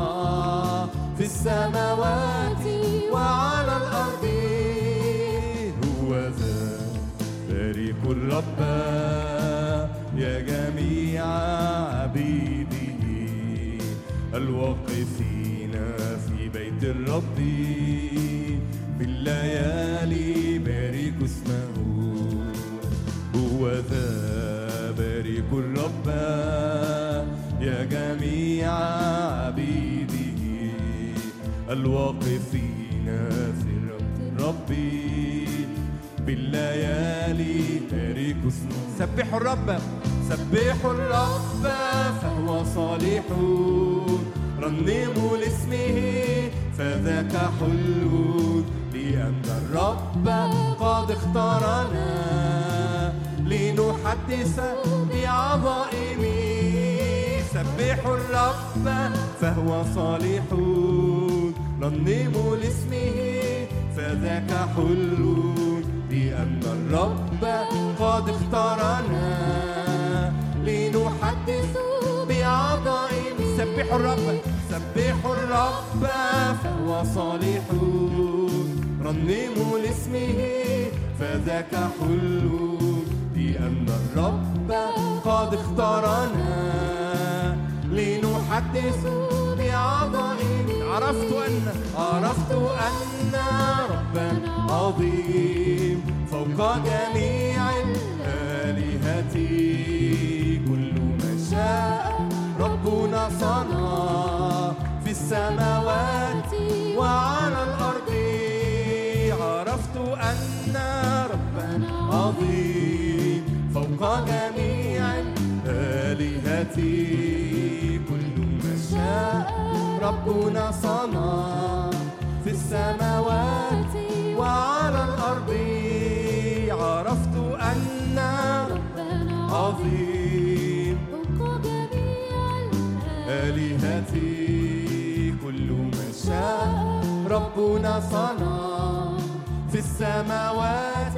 في السماوات وعلى الأرض. هو ذا بارك الرب يا جميع عبيده الواقفين في بيت الرب. بالليالي بارك اسمه هو ذا بارك الرب. يا جميع عبيده الواقفين في الرب. بالليالي بارك اسمه. سبحوا الرب. سبحوا الرب فهو صالح. رنموا لاسمه فذاك حلو. لأن الرب قد اختارنا لنحدث بعظائمه سبحوا الرب فهو صالح. رنموا لاسمه فذاك حلو. لأن الرب قد اختارنا لنحدث بعظائمه سبحوا الرب. سبحوا الرب فهو صالح رنموا لاسمه فذاك حلو. لأن الرب قد اختارنا. لنحدث بعظائم عرفت أن عرفت أن ربنا عظيم فوق جميع الآلهة. ربنا صنع في السماوات وعلى الأرض. عرفت أن ربنا عظيم فوق جميع الآلهة. كل ما شاء ربنا صنع في السماوات وعلى الأرض. عرفت أن ربنا عظيم آلهتي كل ما شاء ربنا صنع في السماوات